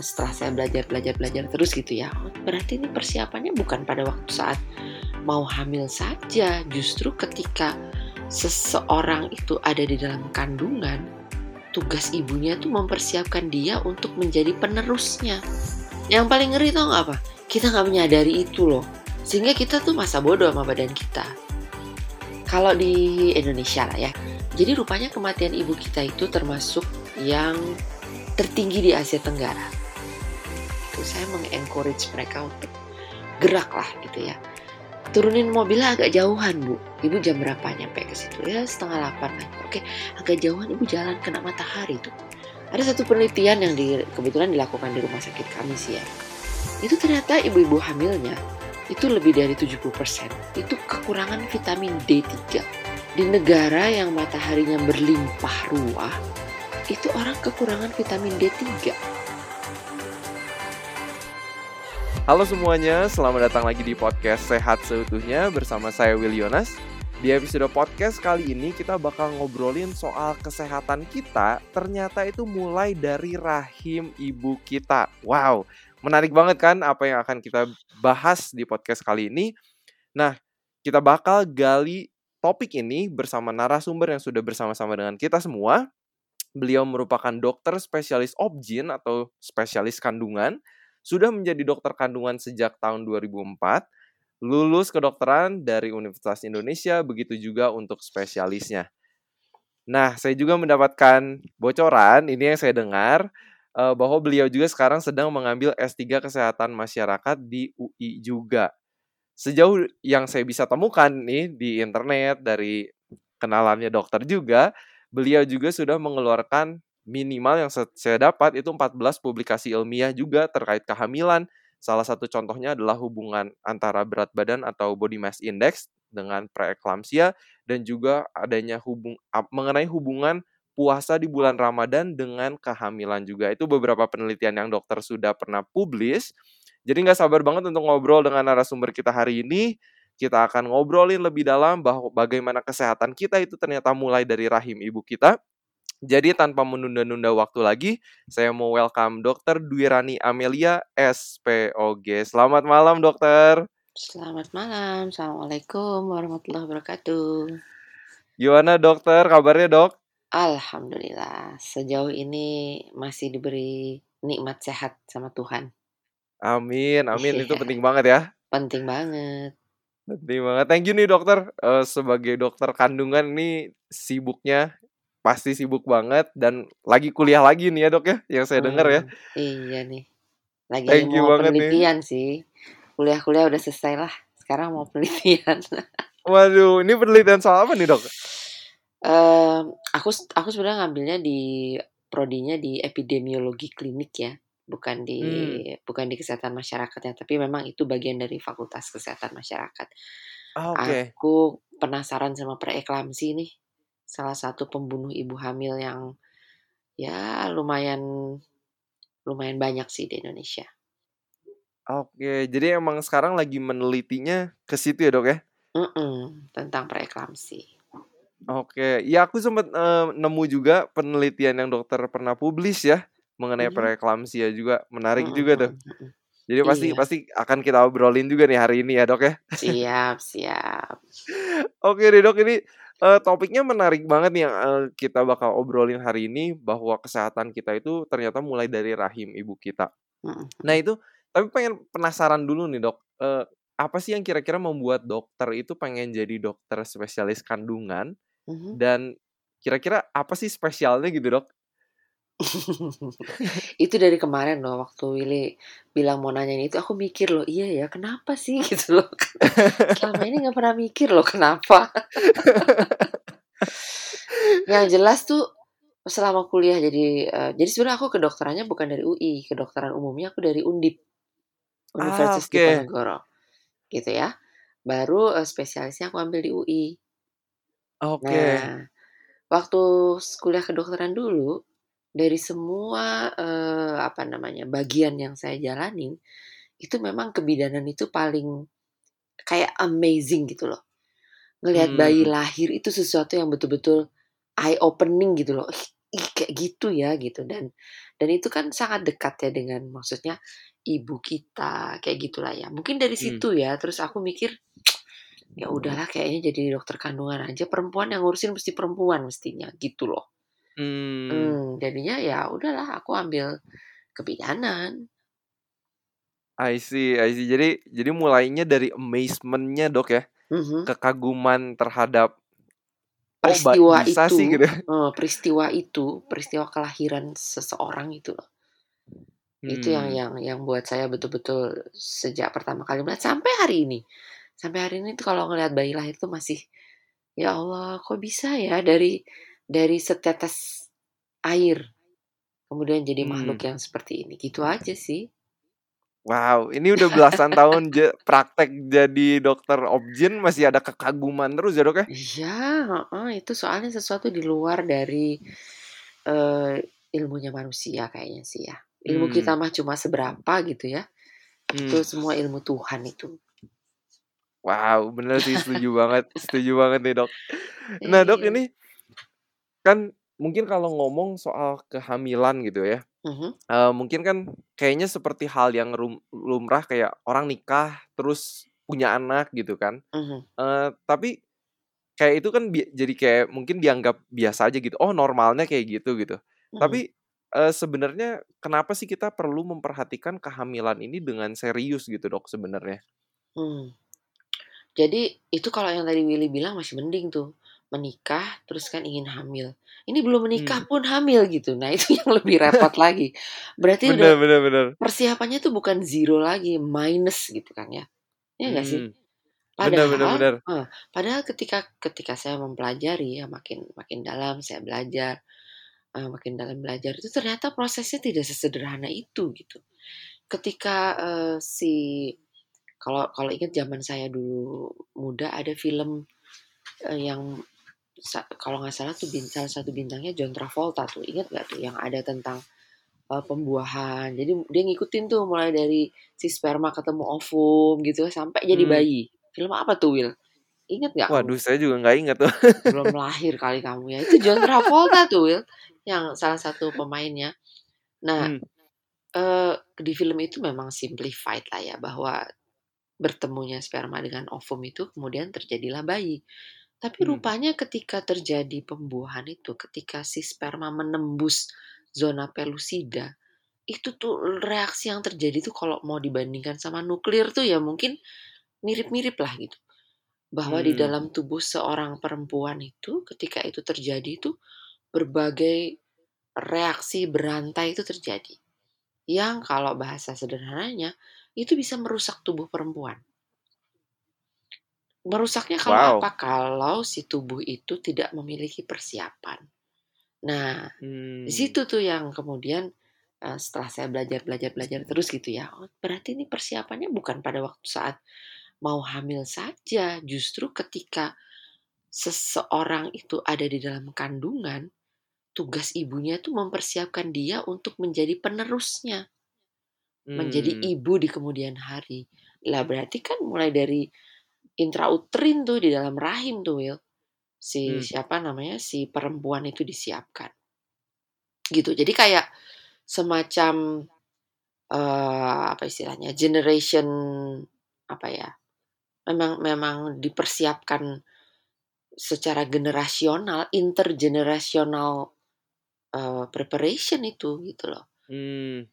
setelah saya belajar belajar belajar terus gitu ya. Berarti ini persiapannya bukan pada waktu saat mau hamil saja. Justru ketika seseorang itu ada di dalam kandungan tugas ibunya tuh mempersiapkan dia untuk menjadi penerusnya. Yang paling ngeri tau gak apa? Kita nggak menyadari itu loh. Sehingga kita tuh masa bodoh sama badan kita. Kalau di Indonesia lah ya. Jadi rupanya kematian ibu kita itu termasuk yang tertinggi di Asia Tenggara itu saya mengencourage mereka untuk gerak lah gitu ya. Turunin mobilnya agak jauhan bu. Ibu jam berapa nyampe ke situ? Ya setengah delapan lah. Oke agak jauhan ibu jalan kena matahari tuh. Ada satu penelitian yang di, kebetulan dilakukan di rumah sakit kami sih ya. Itu ternyata ibu-ibu hamilnya itu lebih dari 70% itu kekurangan vitamin D3 di negara yang mataharinya berlimpah ruah itu orang kekurangan vitamin D3 Halo semuanya, selamat datang lagi di podcast Sehat Seutuhnya bersama saya Will Yonas. Di episode podcast kali ini kita bakal ngobrolin soal kesehatan kita ternyata itu mulai dari rahim ibu kita. Wow, menarik banget kan apa yang akan kita bahas di podcast kali ini. Nah, kita bakal gali topik ini bersama narasumber yang sudah bersama-sama dengan kita semua. Beliau merupakan dokter spesialis obgyn atau spesialis kandungan sudah menjadi dokter kandungan sejak tahun 2004, lulus kedokteran dari Universitas Indonesia, begitu juga untuk spesialisnya. Nah, saya juga mendapatkan bocoran, ini yang saya dengar, eh, bahwa beliau juga sekarang sedang mengambil S3 Kesehatan Masyarakat di UI juga. Sejauh yang saya bisa temukan nih di internet, dari kenalannya dokter juga, beliau juga sudah mengeluarkan minimal yang saya dapat itu 14 publikasi ilmiah juga terkait kehamilan. Salah satu contohnya adalah hubungan antara berat badan atau body mass index dengan preeklamsia dan juga adanya hubung mengenai hubungan puasa di bulan Ramadan dengan kehamilan juga. Itu beberapa penelitian yang dokter sudah pernah publis. Jadi nggak sabar banget untuk ngobrol dengan narasumber kita hari ini. Kita akan ngobrolin lebih dalam bahwa bagaimana kesehatan kita itu ternyata mulai dari rahim ibu kita jadi tanpa menunda-nunda waktu lagi, saya mau welcome Dokter Dwirani Amelia SPOG. Selamat malam, Dokter. Selamat malam. Assalamualaikum warahmatullahi wabarakatuh. Gimana, Dokter? Kabarnya, Dok? Alhamdulillah. Sejauh ini masih diberi nikmat sehat sama Tuhan. Amin, amin. Itu iya. penting banget ya. Penting banget. Penting banget. Thank you nih dokter. Uh, sebagai dokter kandungan ini sibuknya pasti sibuk banget dan lagi kuliah lagi nih ya dok ya yang saya dengar ya. Hmm, iya nih. Lagi Thank mau penelitian nih. sih. Kuliah-kuliah udah selesai lah. Sekarang mau penelitian. Waduh, ini penelitian soal apa nih dok? Uh, aku aku sebenarnya ngambilnya di prodinya di epidemiologi klinik ya, bukan di hmm. bukan di kesehatan masyarakat ya, tapi memang itu bagian dari fakultas kesehatan masyarakat. Oh, okay. Aku penasaran sama preeklamsi nih salah satu pembunuh ibu hamil yang ya lumayan lumayan banyak sih di Indonesia. Oke, jadi emang sekarang lagi menelitinya ke situ ya dok ya? Mm -mm, tentang preeklamsi. Oke, ya aku sempat uh, nemu juga penelitian yang dokter pernah publis ya mengenai mm -hmm. preeklamsia juga menarik mm -hmm. juga tuh. Jadi pasti iya. pasti akan kita obrolin juga nih hari ini ya dok ya. Siap siap. Oke deh dok ini uh, topiknya menarik banget nih yang uh, kita bakal obrolin hari ini bahwa kesehatan kita itu ternyata mulai dari rahim ibu kita. Nah itu tapi pengen penasaran dulu nih dok, uh, apa sih yang kira-kira membuat dokter itu pengen jadi dokter spesialis kandungan mm-hmm. dan kira-kira apa sih spesialnya gitu dok? itu dari kemarin loh waktu Willy bilang mau nanya itu aku mikir loh iya ya kenapa sih? Gitu loh. Selama ini nggak pernah mikir loh kenapa? Yang jelas tuh selama kuliah jadi uh, jadi sebenarnya aku kedokterannya bukan dari UI kedokteran umumnya aku dari Undip. Universitas ah, okay. Diponegoro. Gitu ya. Baru uh, spesialisnya aku ambil di UI oke. Okay. nah waktu kuliah kedokteran dulu dari semua uh, apa namanya bagian yang saya jalanin itu memang kebidanan itu paling kayak amazing gitu loh. Ngelihat hmm. bayi lahir itu sesuatu yang betul-betul eye opening gitu loh. Ih kayak gitu ya gitu. Dan dan itu kan sangat dekat ya dengan maksudnya ibu kita kayak gitulah ya. Mungkin dari Hmm. situ ya terus aku mikir ya udahlah kayaknya jadi dokter kandungan aja. Perempuan yang ngurusin mesti perempuan mestinya gitu loh Hmm. hmm, jadinya ya udahlah aku ambil kebidanan I see, I see. Jadi jadi mulainya dari amazement-nya, Dok, ya? Mhm. Kekaguman terhadap "Oh, peristiwa bisa itu sih," gitu. eh, peristiwa itu peristiwa kelahiran seseorang itu loh itu yang Hmm. yang yang buat saya betul-betul sejak pertama kali melihat sampai hari ini sampai hari ini tuh kalau ngelihat bayi lahir tuh masih ya Allah kok bisa ya dari dari setetes air kemudian jadi makhluk Hmm. yang seperti ini gitu aja sih Wow, ini udah belasan tahun je praktek jadi dokter obgyn masih ada kekaguman terus ya, Dok, ya? iya heeh, itu soalnya sesuatu di luar dari eh, ilmunya manusia kayaknya sih ya ilmu kita Hmm. mah cuma seberapa gitu ya itu Hmm. semua ilmu Tuhan itu Wow, bener sih setuju banget setuju banget nih, Dok. Nah, Dok, iya ini kan mungkin kalau ngomong soal kehamilan gitu ya, Mhm. eee, mungkin kan kayaknya seperti hal yang rum lumrah kayak orang nikah terus punya anak gitu kan, Mhm. eee, tapi kayak itu kan bi jadi kayak mungkin dianggap biasa aja gitu, oh normalnya kayak gitu, gitu. Mhm. Tapi, eee, sebenarnya kenapa sih kita perlu memperhatikan kehamilan ini dengan serius gitu, Dok, sebenarnya? Hmm. Jadi itu kalau yang tadi Willy bilang masih mending tuh, menikah terus kan ingin hamil. Ini belum menikah Hmm. pun hamil gitu. Nah, itu yang lebih repot lagi. Berarti Bener udah bener bener. persiapannya tuh bukan zero lagi, minus gitu kan ya. Iya nggak sih? Hmm. Bener bener Padahal bener. eh, padahal ketika ketika saya mempelajari ya makin makin dalam saya belajar, eee, makin dalam belajar itu ternyata prosesnya tidak sesederhana itu gitu. Ketika, eee, si kalau kalau ingat zaman saya dulu muda ada film, eee, yang kalau nggak salah tuh bin salah satu bintangnya John Travolta tuh, ingat nggak tuh yang ada tentang, eee, pembuahan. Jadi dia ngikutin tuh mulai dari si sperma ketemu ovum gitu sampai jadi Hmm. bayi. Film apa tuh, Will? Ingat nggak kamu? Waduh, saya juga nggak inget tuh. Belum lahir kali kamu ya. Itu John Travolta tuh, Will, yang salah satu pemainnya. Nah, Hmm. eee, di film itu memang simplified lah ya bahwa bertemunya sperma dengan ovum itu kemudian terjadilah bayi. Tapi Hmm. rupanya ketika terjadi pembuahan itu, ketika si sperma menembus zona pelusida, itu tuh reaksi yang terjadi tuh kalau mau dibandingkan sama nuklir tuh ya mungkin mirip-mirip lah gitu. Bahwa di Hmm. dalam tubuh seorang perempuan itu ketika itu terjadi itu berbagai reaksi berantai itu terjadi. Yang kalau bahasa sederhananya itu bisa merusak tubuh perempuan. Merusaknya kalau Wow. apa? Kalau si tubuh itu tidak memiliki persiapan. Nah, di Hmm. situ tuh yang kemudian, eee, setelah saya belajar belajar belajar terus gitu ya, oh berarti ini persiapannya bukan pada waktu saat mau hamil saja, justru ketika seseorang itu ada di dalam kandungan, tugas ibunya tuh mempersiapkan dia untuk menjadi penerusnya. Menjadi Hmm. ibu di kemudian hari. Lah berarti kan mulai dari intrauterin tuh di dalam rahim tuh, Will, si Hmm. siapa namanya, si perempuan itu disiapkan. Gitu. Jadi kayak semacam, eee, apa istilahnya, generation apa ya, memang memang dipersiapkan secara generasional, intergenerational, eee, preparation itu, gitu loh. Hmm.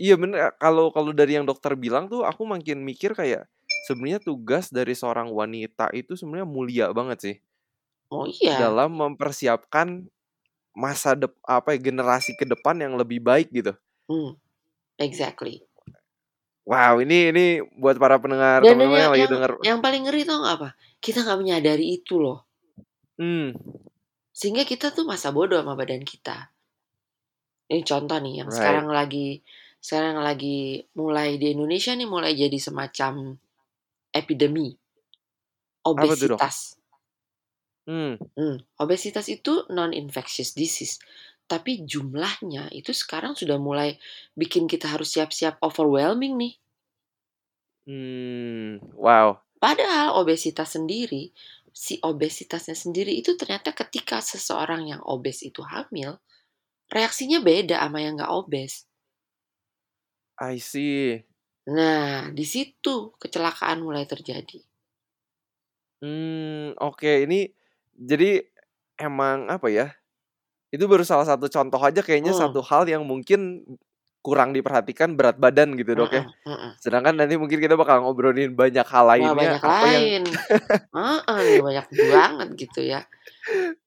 Iya bener, kalau kalau dari yang dokter bilang tuh aku makin mikir kayak sebenarnya tugas dari seorang wanita itu sebenarnya mulia banget sih. Oh iya. Dalam mempersiapkan masa dep apa ya, generasi ke depan yang lebih baik gitu. Hmm. Exactly. Wow, ini ini buat para pendengar teman-teman yang lagi yang denger yang paling ngeri tau nggak apa? Kita nggak menyadari itu loh. Hmm. Sehingga kita tuh masa bodoh sama badan kita. Ini contoh nih yang Right. sekarang lagi sekarang lagi mulai di Indonesia nih mulai jadi semacam epidemi. Obesitas. Hmm. Hmm, obesitas itu non infectious disease. Tapi jumlahnya itu sekarang sudah mulai bikin kita harus siap-siap overwhelming nih. Hmm. Wow. Padahal obesitas sendiri, si obesitasnya sendiri itu ternyata ketika seseorang yang obes itu hamil, reaksinya beda sama yang nggak obes. I see. Nah, di situ kecelakaan mulai terjadi. Hmm, oke. Ini jadi emang apa ya? Itu baru salah satu contoh aja kayaknya Hmm. satu hal yang mungkin kurang diperhatikan berat badan gitu dok ya. Mm-mm. Sedangkan nanti mungkin kita bakal ngobrolin banyak hal Wah lainnya banyak apa yang lain. Heeh, nih, banyak banget gitu ya.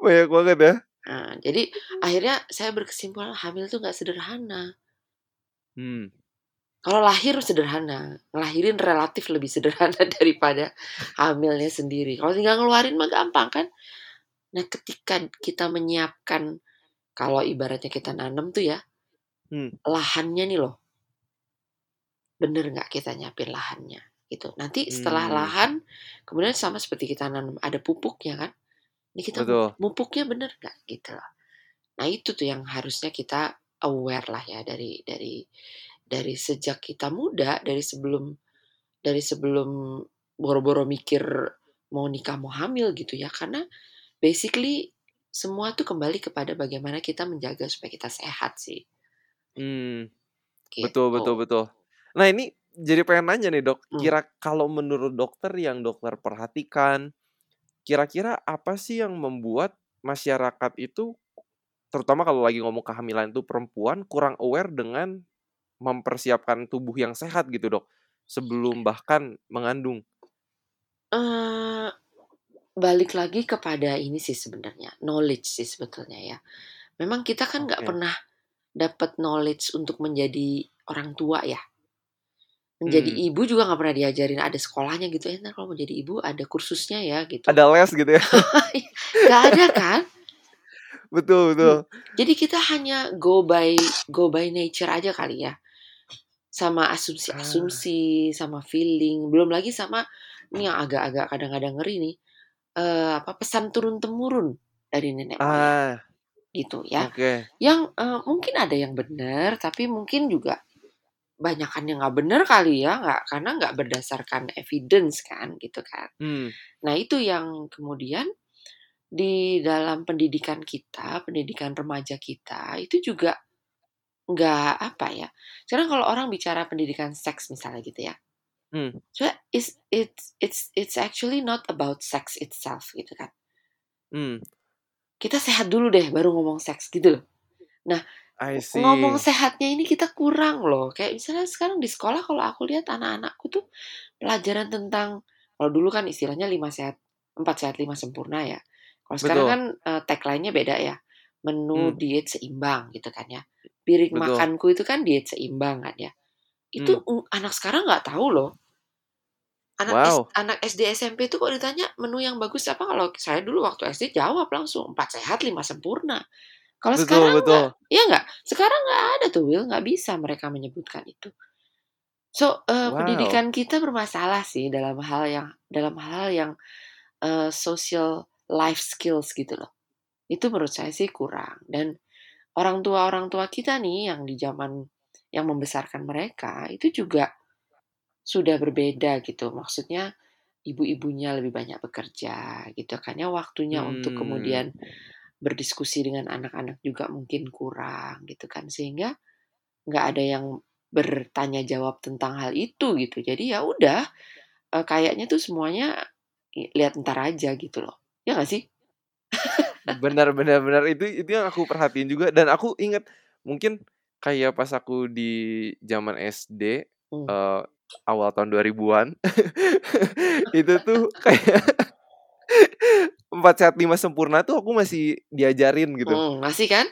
banyak banget ya. Nah, jadi akhirnya saya berkesimpulan hamil tuh nggak sederhana. Hmm. Kalau lahir sederhana, ngelahirin relatif lebih sederhana daripada hamilnya sendiri. Kalau tinggal ngeluarin mah gampang kan. Nah, ketika kita menyiapkan kalau ibaratnya kita nanam tuh ya, Hmm. lahannya nih loh. Bener nggak kita nyiapin lahannya gitu. Nanti setelah Hmm. lahan, kemudian sama seperti kita nanam ada pupuknya kan. Ini kita Betul. pupuknya bener nggak gitu loh. Nah itu tuh yang harusnya kita aware lah ya dari dari dari sejak kita muda, dari sebelum dari sebelum boro-boro mikir mau nikah mau hamil gitu ya karena basically semua tuh kembali kepada bagaimana kita menjaga supaya kita sehat sih Hmm. gitu. Betul betul betul. Nah ini jadi pengen nanya nih dok. Hmm. Kira kalau menurut dokter yang dokter perhatikan, kira-kira apa sih yang membuat masyarakat itu, terutama kalau lagi ngomong kehamilan itu perempuan kurang aware dengan mempersiapkan tubuh yang sehat gitu dok, sebelum bahkan mengandung. Eh, balik lagi kepada ini sih sebenarnya knowledge sih sebetulnya ya. Memang kita kan nggak Oke. pernah dapat knowledge untuk menjadi orang tua ya. Menjadi Hmm. ibu juga nggak pernah diajarin ada sekolahnya gitu. Ntar kalau mau jadi ibu ada kursusnya ya gitu. Ada les gitu ya. Nggak ada kan? betul betul. Jadi kita hanya go by go by nature aja kali ya. Sama asumsi-asumsi, sama feeling, belum lagi sama ini yang agak-agak kadang-kadang ngeri nih. eh, apa pesan turun temurun dari nenek moyang Ah, gitu ya. oke. Yang eh, mungkin ada yang benar, tapi mungkin juga banyakan yang nggak benar kali ya, nggak karena nggak berdasarkan evidence kan gitu kan. Hmm. Nah itu yang kemudian di dalam pendidikan kita, pendidikan remaja kita itu juga nggak apa ya. Sekarang kalau orang bicara pendidikan seks misalnya gitu ya, Hmm. so it's it's it's it's actually not about sex itself gitu kan. Hmm. Kita sehat dulu deh, baru ngomong seks gitu loh. I see. Ngomong sehatnya ini kita kurang loh. Kayak misalnya sekarang di sekolah kalau aku lihat anak-anakku tuh pelajaran tentang kalau dulu kan istilahnya lima sehat, empat sehat lima sempurna ya. Kalau sekarang Betul. kan eh, tagline-nya beda ya. Menu Hmm. diet seimbang gitu kan ya. Piring Betul. makanku itu kan diet seimbang kan ya. Itu mm, anak sekarang nggak tahu loh. Anak Wow. S- anak SD SMP itu kok ditanya menu yang bagus apa kalau saya dulu waktu SD jawab langsung empat sehat lima sempurna. Kalau Betul, sekarang betul. nggak, ya nggak. Sekarang nggak ada tuh Will, nggak bisa mereka menyebutkan itu. So eh, Wow. pendidikan kita bermasalah sih dalam hal yang dalam hal yang eh, social life skills gitu loh. Itu menurut saya sih kurang dan orang tua orang tua kita nih yang di zaman yang membesarkan mereka itu juga sudah berbeda gitu. Maksudnya ibu-ibunya lebih banyak bekerja gitu kan ya waktunya untuk Hmm. kemudian berdiskusi dengan anak-anak juga mungkin kurang gitu kan sehingga nggak ada yang bertanya jawab tentang hal itu gitu. Jadi ya udah eh, kayaknya tuh semuanya lihat ntar aja gitu loh. Ya nggak sih? Benar benar benar itu itu yang aku perhatiin juga dan aku ingat mungkin kayak pas aku di zaman SD Hmm. eh, awal tahun 2000-an itu tuh kayak empat sehat lima sempurna tuh aku masih diajarin gitu Hmm, masih kan?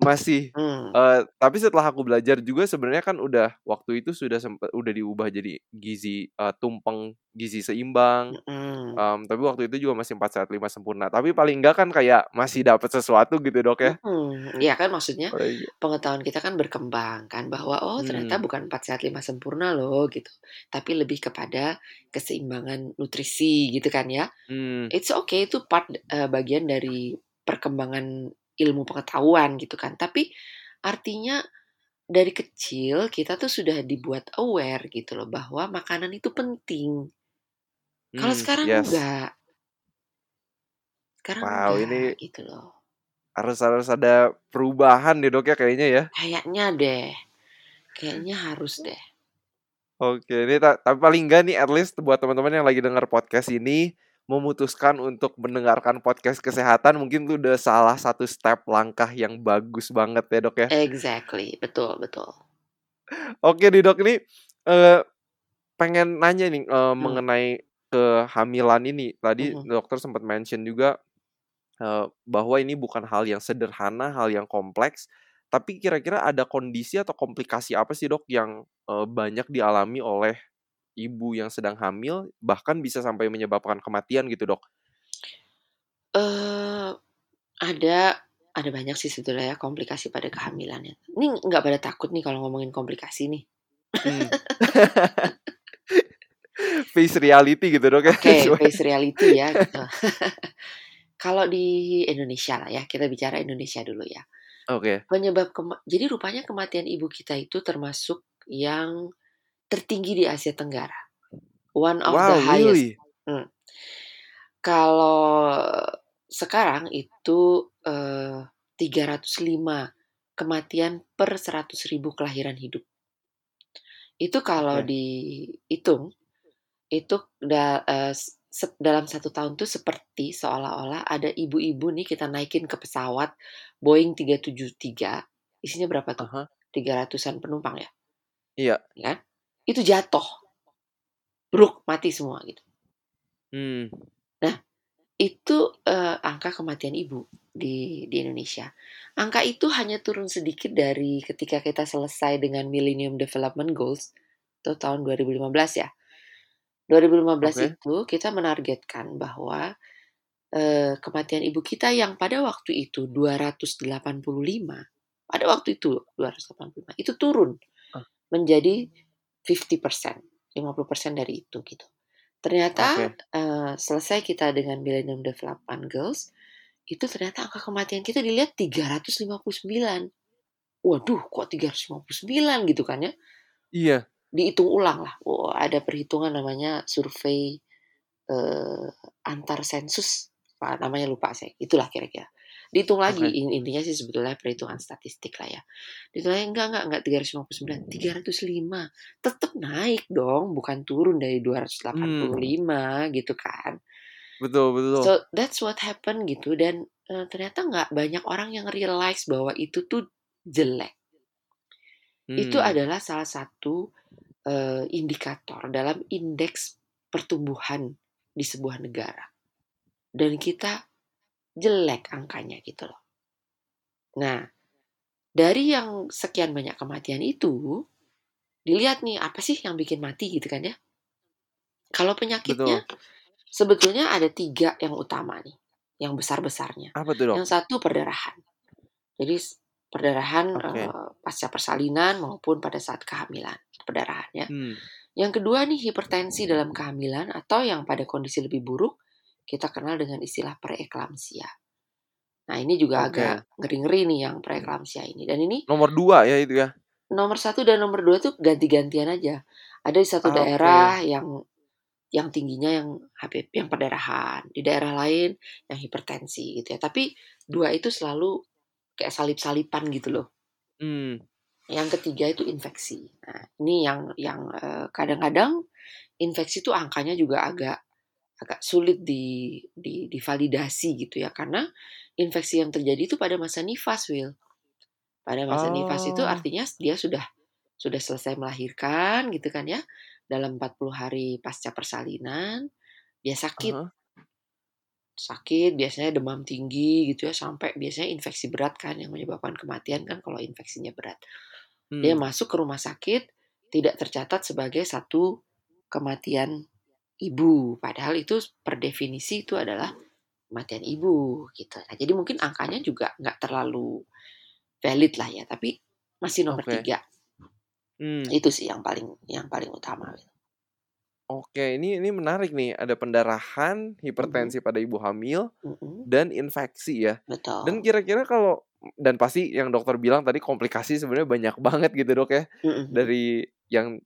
Masih Hmm. Eh, tapi setelah aku belajar juga sebenarnya kan udah waktu itu sudah sempat udah diubah jadi gizi eh, tumpeng gizi seimbang Hmm. Em, tapi waktu itu juga masih 4 sehat 5 sempurna. Tapi paling enggak kan kayak masih dapat sesuatu gitu dok ya. Hmm, ya kan maksudnya Paling- pengetahuan kita kan berkembang kan bahwa oh ternyata Hmm. bukan empat sehat lima sempurna loh gitu, tapi lebih kepada keseimbangan nutrisi gitu kan ya. Hmm, It's okay itu part eh, bagian dari perkembangan ilmu pengetahuan gitu kan. Tapi artinya dari kecil kita tuh sudah dibuat aware gitu loh bahwa makanan itu penting. Kalau hmm, sekarang yes. enggak. Sekarang Wow, enggak ini gitu loh. harus harus ada perubahan deh dok ya kayaknya ya. Kayaknya deh. Kayaknya harus deh. Oke, ini ta tapi paling enggak nih at least buat teman-teman yang lagi dengar podcast ini memutuskan untuk mendengarkan podcast kesehatan mungkin itu udah salah satu step langkah yang bagus banget ya dok ya. Exactly, betul betul. Oke nih dok ini uh, pengen nanya nih uh, Hmm. mengenai kehamilan ini tadi Mhm. dokter sempat mention juga uh, bahwa ini bukan hal yang sederhana, hal yang kompleks. Tapi kira-kira ada kondisi atau komplikasi apa sih dok yang uh, banyak dialami oleh ibu yang sedang hamil bahkan bisa sampai menyebabkan kematian gitu dok? Eh ada ada banyak sih sebetulnya ya komplikasi pada kehamilannya. Ini nggak pada takut nih kalau ngomongin komplikasi nih. Hmm. Face reality gitu dok ya. Oke, sesuai. face reality ya gitu. Kalau di Indonesia lah ya, kita bicara Indonesia dulu ya. Oke. Penyebab kema jadi rupanya kematian ibu kita itu termasuk yang tertinggi di Asia Tenggara. One of the Wow, highest. really? Hmm. Kalau sekarang itu eh, 305 kematian per 100.000 kelahiran hidup. Itu kalau Oke. dihitung itu da, eh, dalam satu tahun tuh seperti seolah-olah ada ibu-ibu nih kita naikin ke pesawat Boeing 373 isinya berapa tuh? Aha. 300-an penumpang ya, Iya. ya kan? Itu jatuh. Bruk, mati semua gitu. Hmm. Nah, itu eh, angka kematian ibu di di Indonesia. Angka itu hanya turun sedikit dari ketika kita selesai dengan Millennium Development Goals itu tahun 2015 ya. 2015 Oke. itu kita menargetkan bahwa eh, kematian ibu kita yang pada waktu itu 285 pada waktu itu 285 itu turun Ah. menjadi 50%, 50% dari itu gitu. Ternyata Oke. eh, selesai kita dengan Millennium Development Goals, itu ternyata angka kematian kita dilihat 359. Waduh, kok 359 gitu kan ya? Iya. Dihitung ulang lah. Wah, ada perhitungan namanya survei eh, antar sensus. Apa namanya lupa saya. Itulah kira-kira. Dihitung lagi. In- Intinya sih sebetulnya perhitungan statistik lah ya. Dihitung lagi enggak enggak enggak 359, 305. Tetap naik dong, bukan turun dari 285 gitu kan. Betul, betul. So that's what happened gitu dan eh, ternyata nggak banyak orang yang realize bahwa itu tuh jelek. Itu Hmm. adalah salah satu eh, indikator dalam indeks pertumbuhan di sebuah negara. Dan kita jelek angkanya gitu loh. Nah, dari yang sekian banyak kematian itu, dilihat nih apa sih yang bikin mati gitu kan ya. Kalau penyakitnya Betul. sebetulnya ada tiga yang utama nih, yang besar-besarnya. Apa tuh, Dok? Yang satu perdarahan. Jadi perdarahan Oke. eh, pasca persalinan maupun pada saat kehamilan, perdarahan ya. Hmm. Yang kedua nih hipertensi dalam kehamilan atau yang pada kondisi lebih buruk kita kenal dengan istilah preeklamsia. Nah ini juga Oke. agak ngeri-ngeri nih yang preeklamsia ini. Dan ini Nomor dua ya itu ya? nomor satu dan nomor dua tuh ganti-gantian aja. Ada di satu Ah, oke. daerah yang yang tingginya yang HPP, yang perdarahan, di daerah lain yang hipertensi gitu ya. Tapi dua itu selalu kayak salip-salipan gitu loh. Hmm. Yang ketiga itu infeksi. Nah, ini yang yang eh, kadang-kadang infeksi itu angkanya juga agak agak sulit di, di divalidasi gitu ya karena infeksi yang terjadi itu pada masa nifas, Will. Pada masa nifas itu Oh. artinya dia sudah sudah selesai melahirkan gitu kan ya. Dalam 40 hari pasca persalinan dia sakit Aha. sakit biasanya demam tinggi gitu ya sampai biasanya infeksi berat kan yang menyebabkan kematian kan kalau infeksinya berat dia Hmm. masuk ke rumah sakit tidak tercatat sebagai satu kematian ibu padahal itu per definisi itu adalah kematian ibu gitu nah jadi mungkin angkanya juga nggak terlalu valid lah ya tapi masih nomor Oke. tiga Hmm. itu sih yang paling yang paling utama Oke, ini ini menarik nih. Ada pendarahan, hipertensi pada ibu hamil, mhm, dan infeksi ya. Dan betul kira-kira kalau dan pasti yang dokter bilang tadi komplikasi sebenarnya banyak banget gitu dok ya. Mhm, Dari yang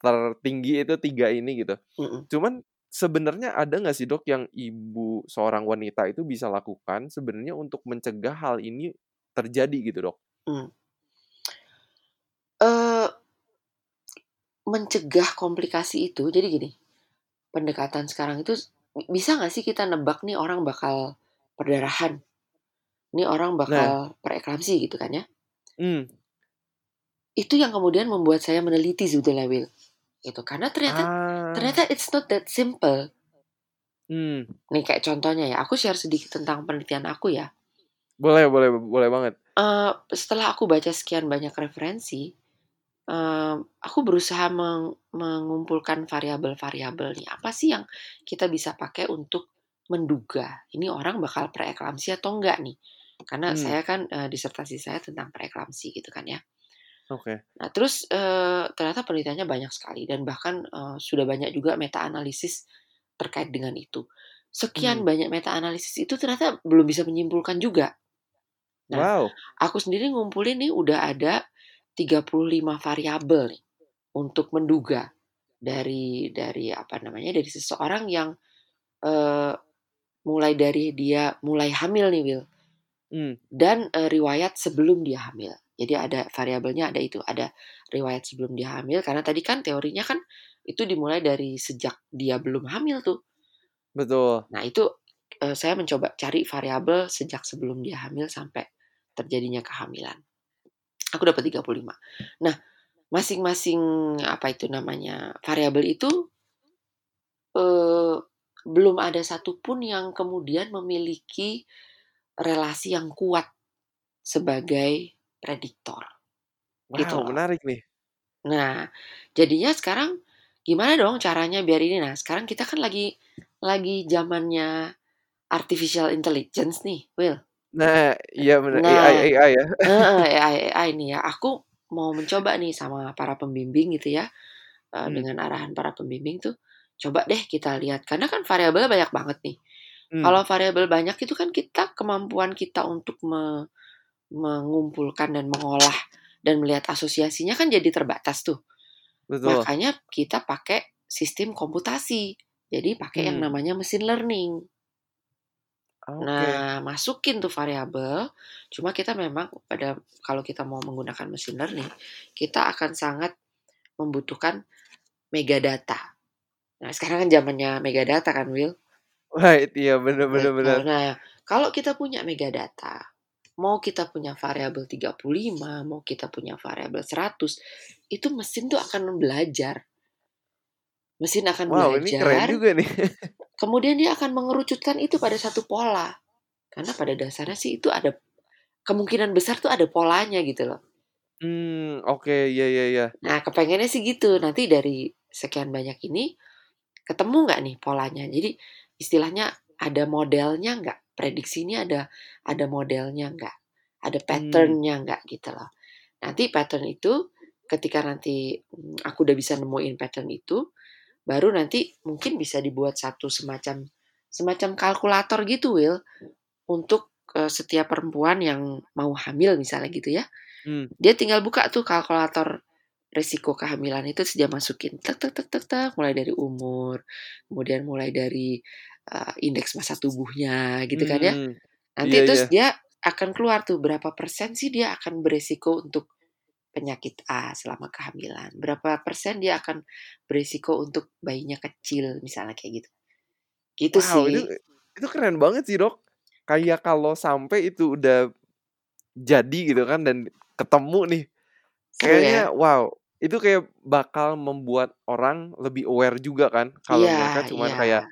tertinggi itu tiga ini gitu. mhm. Cuman sebenarnya ada nggak sih dok yang ibu seorang wanita itu bisa lakukan sebenarnya untuk mencegah hal ini terjadi gitu dok? Hmm. Uh, mencegah komplikasi itu, jadi gini, pendekatan sekarang itu bisa nggak sih kita nebak nih orang bakal perdarahan, nih orang Nah. bakal preeklamsi gitu kan ya? Hmm. Itu yang kemudian membuat saya meneliti sebetulnya Will, gitu. Karena ternyata Ah. ternyata it's not that simple. Hmm. Nih kayak contohnya ya, aku share sedikit tentang penelitian aku ya. Boleh boleh boleh banget. Eh, setelah aku baca sekian banyak referensi, eh, aku berusaha meng- mengumpulkan variabel-variabel nih. Apa sih yang kita bisa pakai untuk menduga ini orang bakal preeklamsi atau enggak nih? Karena Hmm. saya kan eh, disertasi saya tentang preeklamsi gitu kan ya. Oke. Nah, terus eh, ternyata penelitiannya banyak sekali dan bahkan eh, sudah banyak juga meta analisis terkait dengan itu. Sekian Hmm. banyak meta analisis itu ternyata belum bisa menyimpulkan juga. Nah, Wow. aku sendiri ngumpulin nih udah ada 35 variabel nih untuk menduga dari dari apa namanya dari seseorang yang eh, mulai dari dia mulai hamil nih Will Hmm. dan eh, riwayat sebelum dia hamil. Jadi ada variabelnya ada itu, ada riwayat sebelum dia hamil karena tadi kan teorinya kan itu dimulai dari sejak dia belum hamil tuh. Betul. Nah, itu eh, saya mencoba cari variabel sejak sebelum dia hamil sampai terjadinya kehamilan. Aku dapat 35. Nah, masing-masing apa itu namanya variabel itu eh, belum ada satupun yang kemudian memiliki relasi yang kuat sebagai prediktor. Gitu Wow, loh. menarik nih. Nah, jadinya sekarang gimana dong caranya biar ini? Nah, sekarang kita kan lagi lagi zamannya artificial intelligence nih, Will. Nah, iya bener Nah, AI AI ya. Heeh, AI AI nih ya. Aku mau mencoba nih sama para pembimbing gitu ya. eh, Hmm. Dengan arahan para pembimbing tuh coba deh kita lihat karena kan variabelnya banyak banget nih. Hmm. Kalau variabel banyak itu kan kita kemampuan kita untuk me- mengumpulkan dan mengolah dan melihat asosiasinya kan jadi terbatas tuh. Betul. Makanya kita pakai sistem komputasi. Jadi pakai yang Hmm. namanya mesin learning. Oke. Nah, masukin tuh variabel. Cuma kita memang pada kalau kita mau menggunakan mesin learning, kita akan sangat membutuhkan megadata. Nah, sekarang kan zamannya megadata kan, Will? Right, iya bener bener bener. Betul. Nah, kalau kita punya megadata, mau kita punya variabel 35, mau kita punya variabel 100, itu mesin tuh akan belajar. Mesin akan Wow, ini keren belajar, juga nih. kemudian dia akan mengerucutkan itu pada satu pola. Karena pada dasarnya sih itu ada kemungkinan besar tuh ada polanya gitu loh. Hmm, oke, iya iya iya. Nah, kepengennya sih gitu. Nanti dari sekian banyak ini ketemu nggak nih polanya? Jadi istilahnya ada modelnya nggak? Prediksi ini ada ada modelnya nggak? Ada Hmm. patternnya nggak gitu loh. Nanti pattern itu ketika nanti mm, aku udah bisa nemuin pattern itu, baru nanti mungkin bisa dibuat satu semacam semacam kalkulator gitu, Will, untuk eh, setiap perempuan yang mau hamil misalnya gitu ya. Hmm. Dia tinggal buka tuh kalkulator resiko kehamilan itu dia masukin tek tek tek tek tek mulai dari umur, kemudian mulai dari uh, indeks massa tubuhnya gitu kan ya. Hmm. Nanti Iya terus iya. dia akan keluar tuh berapa persen sih dia akan beresiko untuk penyakit A selama kehamilan. Berapa persen dia akan beresiko untuk bayinya kecil misalnya kayak gitu. Gitu Wow, itu sih. itu keren banget sih, Dok. Kayak kalau sampai itu udah jadi gitu kan dan ketemu nih, kayaknya ya? wow, itu kayak bakal membuat orang lebih aware juga kan kalau Iya, mereka cuman iya. kayak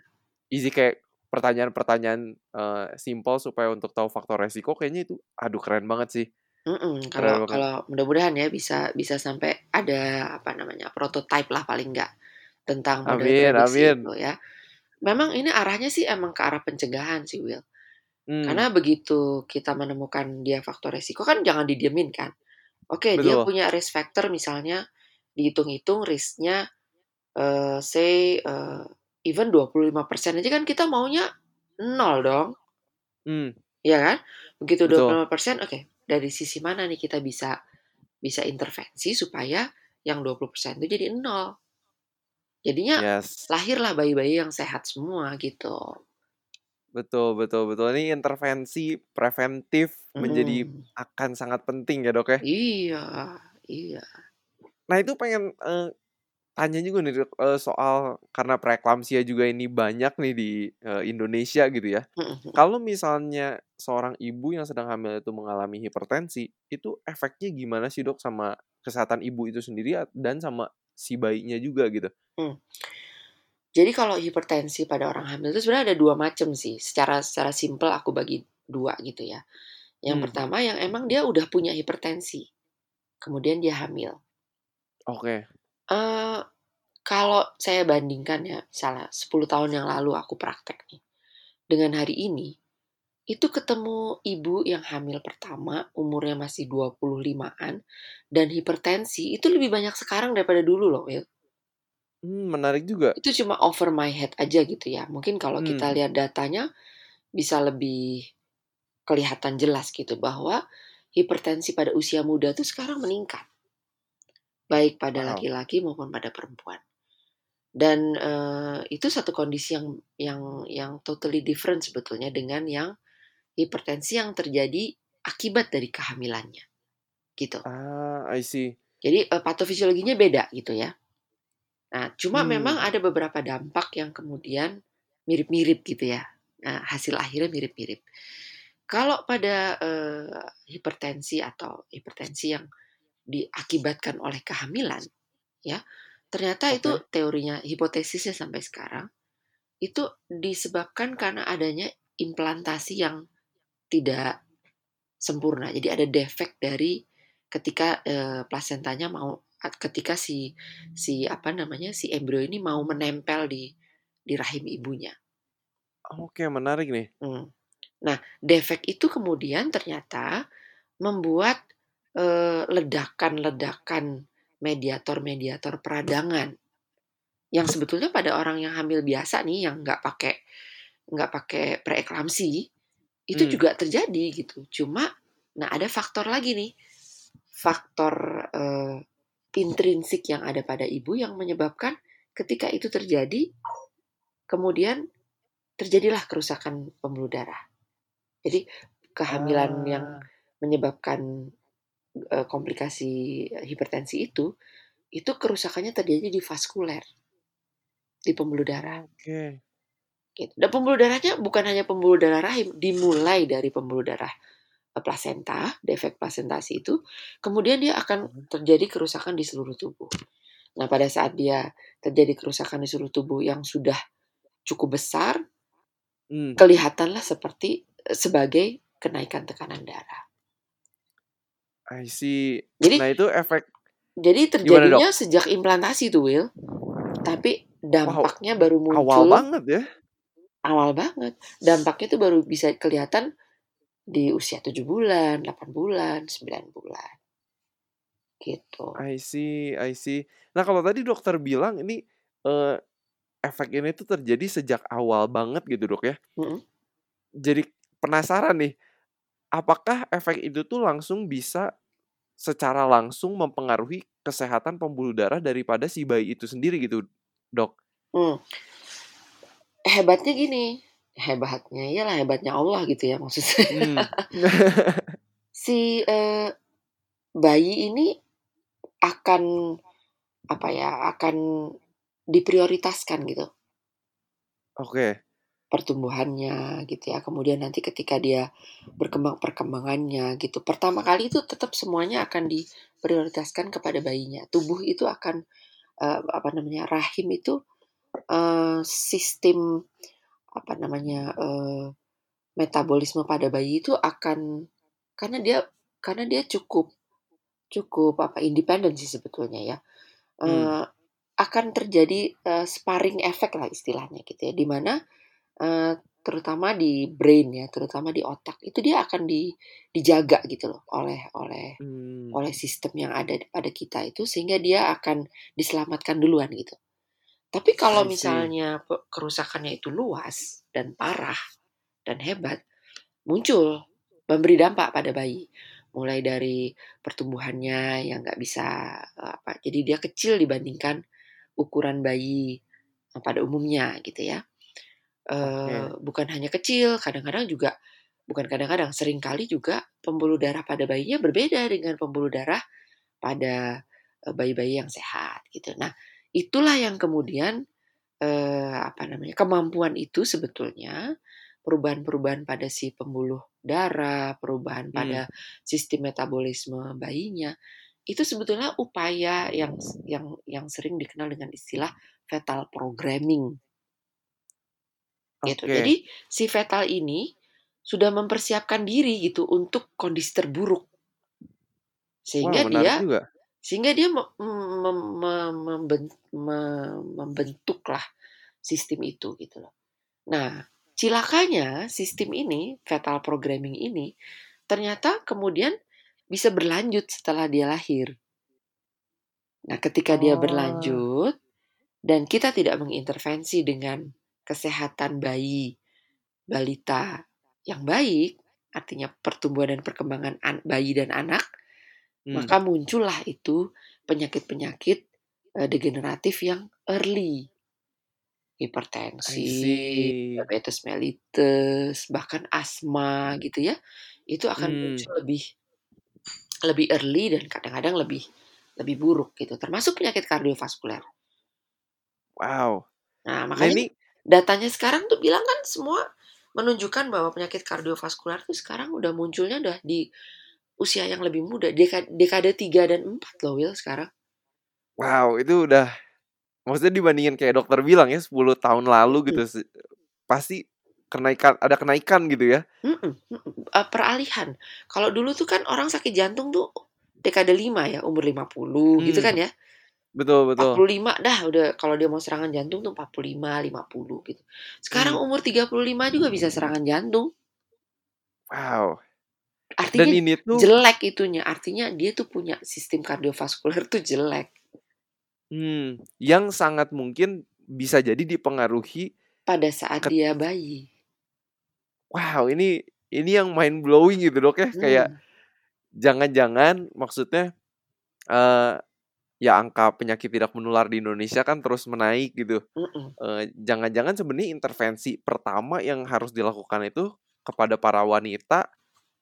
isi kayak pertanyaan-pertanyaan eh, simple supaya untuk tahu faktor resiko kayaknya itu aduh keren banget sih. Mm-mm, kalau banget. kalau mudah-mudahan ya bisa bisa sampai ada apa namanya prototype lah paling nggak tentang model Amin, amin. itu ya. Memang ini arahnya sih emang ke arah pencegahan sih Will. Hmm, Karena begitu kita menemukan dia faktor resiko kan jangan didiemin kan. Oke dia betul. punya risk factor misalnya dihitung-hitung risknya eh say eh, even 25% aja kan kita maunya nol dong. Hmm, Iya kan? Begitu betul. 25%, oke. Dari sisi mana nih kita bisa bisa intervensi supaya yang 20% itu jadi nol. Jadinya Yes. lahirlah bayi-bayi yang sehat semua gitu. Betul betul betul. Ini intervensi preventif menjadi Mhm. akan sangat penting ya, Dok, ya? Iya iya. Nah, itu pengen, eee, tanya juga nih, eee, soal karena preeklamsia juga ini banyak nih di, eee, Indonesia gitu ya. Mhm mhm. Kalau misalnya seorang ibu yang sedang hamil itu mengalami hipertensi, itu efeknya gimana sih, Dok, sama kesehatan ibu itu sendiri dan sama si bayinya juga gitu? Mmm. Jadi kalau hipertensi pada orang hamil itu sebenarnya ada 2 macam sih, secara secara simpel aku bagi 2 gitu ya. Yang Mmm. pertama yang emang dia udah punya hipertensi, kemudian dia hamil. Oke. Eee, kalau saya bandingkan ya, misalnya 10 tahun yang lalu aku praktek nih, dengan hari ini, itu ketemu ibu yang hamil pertama, umurnya masih 25-an, dan hipertensi, itu lebih banyak sekarang daripada dulu loh, Will. Mmm, menarik juga. Itu cuma over my head aja gitu ya. Mungkin kalau kita Mmm. lihat datanya, bisa lebih kelihatan jelas gitu bahwa hipertensi pada usia muda tuh sekarang meningkat. Baik pada Wow. laki-laki maupun pada perempuan. Dan, eee, itu satu kondisi yang yang yang totally different sebetulnya dengan yang hipertensi yang terjadi akibat dari kehamilannya, gitu. Ah, I see. Jadi, eee, patofisiologinya beda gitu ya. Nah, cuma memang Mmm. ada beberapa dampak yang kemudian mirip-mirip gitu ya. Nah, hasil akhirnya mirip-mirip. Kalau pada, eee, hipertensi atau hipertensi yang diakibatkan oleh kehamilan, ya, ternyata itu Oke. teorinya hipotesisnya sampai sekarang, itu disebabkan karena adanya implantasi yang tidak sempurna. Jadi ada defek dari ketika, eee, plasentanya mau ketika si si apa namanya, si embrio ini mau menempel di di rahim ibunya. Oke, menarik nih. Mmm. Nah, defek itu kemudian ternyata membuat, ledakan-ledakan mediator-mediator peradangan. Yang sebetulnya pada orang yang hamil biasa nih, yang nggak pakai nggak pakai preeklamsi, itu Mmm. juga terjadi gitu. Cuma, nah ada faktor lagi nih, faktor, eee, intrinsik yang ada pada ibu yang menyebabkan ketika itu terjadi, kemudian terjadilah kerusakan pembuluh darah. Jadi kehamilan yang Ah. menyebabkan, komplikasi hipertensi itu, itu kerusakannya terjadi di vaskuler. Di pembuluh darah. Oke. Gitu. Dan pembuluh darahnya bukan hanya pembuluh darah rahim, dimulai dari pembuluh darah, plasenta, defek plasentasi itu, kemudian dia akan Mhm. terjadi kerusakan di seluruh tubuh. Nah, pada saat dia terjadi kerusakan di seluruh tubuh yang sudah cukup besar, Mmm. kelihatanlah seperti, sebagai kenaikan tekanan darah. I see. Jadi Nah, itu efek jadi terjadinya sejak implantasi tuh, Will. Tapi Wow, dampaknya baru awal muncul banget ya? awal banget. Dampaknya tuh baru bisa kelihatan di usia 7 bulan, 8 bulan, 9 bulan. Gitu. I see I see. Nah, kalau tadi dokter bilang ini, eee, efek ini tuh terjadi sejak awal banget gitu, Dok, ya. Mhm. Jadi penasaran nih, apakah efek itu tuh langsung bisa secara langsung mempengaruhi kesehatan pembuluh darah daripada si bayi itu sendiri gitu, Dok? Mmm. Hebatnya gini, hebatnya, iyalah hebatnya Allah gitu ya maksud saya. Mmm. Si, eee, bayi ini akan, apa ya, akan diprioritaskan gitu. Oke. Pertumbuhannya gitu ya, kemudian nanti ketika dia berkembang perkembangannya gitu, pertama kali itu tetap semuanya akan diprioritaskan kepada bayinya. Tubuh itu akan, eee, apa namanya, rahim itu, eee, sistem, apa namanya, eee, metabolisme pada bayi itu akan karena dia karena dia cukup cukup apa, independen sih sebetulnya ya, eee, akan terjadi, eee, sparring effect lah istilahnya gitu ya, di mana, eee, terutama di brain ya, terutama di otak, itu dia akan di dijaga gitu loh oleh oleh Mmm. oleh sistem yang ada pada kita itu, sehingga dia akan diselamatkan duluan gitu. Tapi kalau misalnya kerusakannya itu luas dan parah dan hebat, muncul memberi dampak pada bayi. Mulai dari pertumbuhannya yang nggak bisa, eee, apa, jadi dia kecil dibandingkan ukuran bayi pada umumnya gitu ya. Uh, bukan hanya kecil, kadang-kadang juga bukan kadang-kadang, sering kali juga pembuluh darah pada bayinya berbeda dengan pembuluh darah pada uh, bayi-bayi yang sehat gitu. Nah, itulah yang kemudian uh, apa namanya kemampuan itu sebetulnya perubahan-perubahan pada si pembuluh darah, perubahan hmm. pada sistem metabolisme bayinya itu sebetulnya upaya yang yang yang sering dikenal dengan istilah fetal programming. Okay. Gitu. Jadi si fetal ini sudah mempersiapkan diri gitu untuk kondisi terburuk. Sehingga wow, dia juga. sehingga dia mem, mem, mem, membentuklah sistem itu gitu loh. Nah, cilakanya sistem ini, fetal programming ini ternyata kemudian bisa berlanjut setelah dia lahir. Nah, ketika oh. dia berlanjut dan kita tidak mengintervensi dengan kesehatan bayi balita yang baik, artinya pertumbuhan dan perkembangan bayi dan anak, hmm. maka muncullah itu penyakit-penyakit uh, degeneratif yang early. Hipertensi, diabetes mellitus, bahkan asma gitu ya. Itu akan hmm. muncul lebih lebih early dan kadang-kadang lebih lebih buruk gitu termasuk penyakit kardiovaskuler. Wow. Nah, nah makanya nah, ini... datanya sekarang tuh bilang kan semua menunjukkan bahwa penyakit kardiovaskuler tuh sekarang udah munculnya udah di usia yang lebih muda, dekade, dekade 3 dan 4 loh Will sekarang. Wow, itu udah maksudnya dibandingin kayak dokter bilang ya 10 tahun lalu gitu hmm. pasti kenaikan ada kenaikan gitu ya. Mm-mm, Uh, peralihan. Kalau dulu tuh kan orang sakit jantung tuh dekade 5 ya, umur 50 hmm. gitu kan ya. Betul, betul. 45 dah udah kalau dia mau serangan jantung tuh 45, 50 gitu. Sekarang hmm. umur 35 juga bisa serangan jantung. Wow. Artinya Dan ini tuh jelek itunya. Artinya dia tuh punya sistem kardiovaskuler tuh jelek. Hmm, yang sangat mungkin bisa jadi dipengaruhi pada saat dia bayi wow ini ini yang mind blowing gitu dok ya hmm. kayak jangan-jangan maksudnya uh, ya angka penyakit tidak menular di Indonesia kan terus menaik gitu. Uh, jangan-jangan sebenarnya intervensi pertama yang harus dilakukan itu kepada para wanita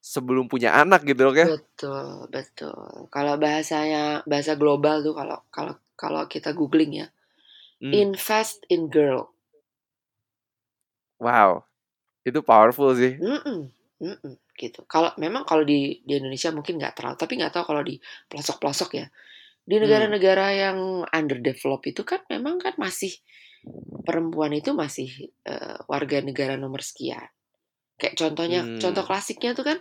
sebelum punya anak gitu dok ya. Betul, betul. Kalau bahasanya bahasa global tuh kalau kalau kalau kita googling ya. Hmm. Invest in girl. Wow. Itu powerful sih. Mm-mm, mm-mm, gitu. Kalau memang kalau di di Indonesia mungkin nggak terlalu, tapi nggak tahu kalau di pelosok-pelosok ya. Di hmm. negara-negara hmm. yang underdeveloped itu kan memang kan masih perempuan itu masih uh, warga negara nomor sekian. Kayak contohnya, hmm. contoh klasiknya tuh kan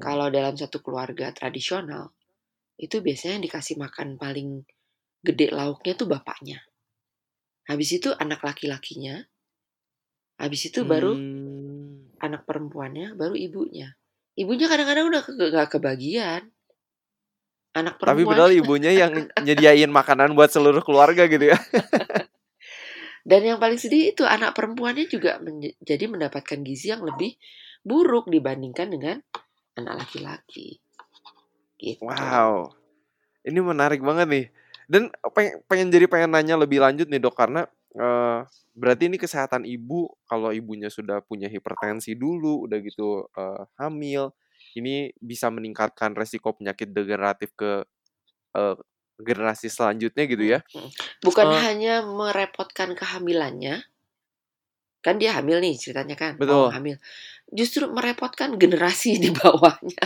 kalau dalam satu keluarga tradisional itu biasanya yang dikasih makan paling gede lauknya tuh bapaknya. Habis itu anak laki-lakinya. Habis itu baru hmm anak perempuannya baru ibunya. Ibunya kadang-kadang udah gak kebagian. Anak perempuan. Tapi padahal ibunya yang nyediain makanan buat seluruh keluarga gitu ya. Dan yang paling sedih itu anak perempuannya juga jadi mendapatkan gizi yang lebih buruk dibandingkan dengan anak laki-laki. Gitu. Wow. Ini menarik banget nih. Dan pengen, pengen jadi pengen nanya lebih lanjut nih dok karena uh, berarti ini kesehatan ibu kalau ibunya sudah punya hipertensi dulu, udah gitu uh, hamil, ini bisa meningkatkan resiko penyakit degeneratif ke uh, generasi selanjutnya gitu ya. Bukan uh, hanya merepotkan kehamilannya, kan dia hamil nih ceritanya kan, betul. mau hamil, justru merepotkan generasi di bawahnya.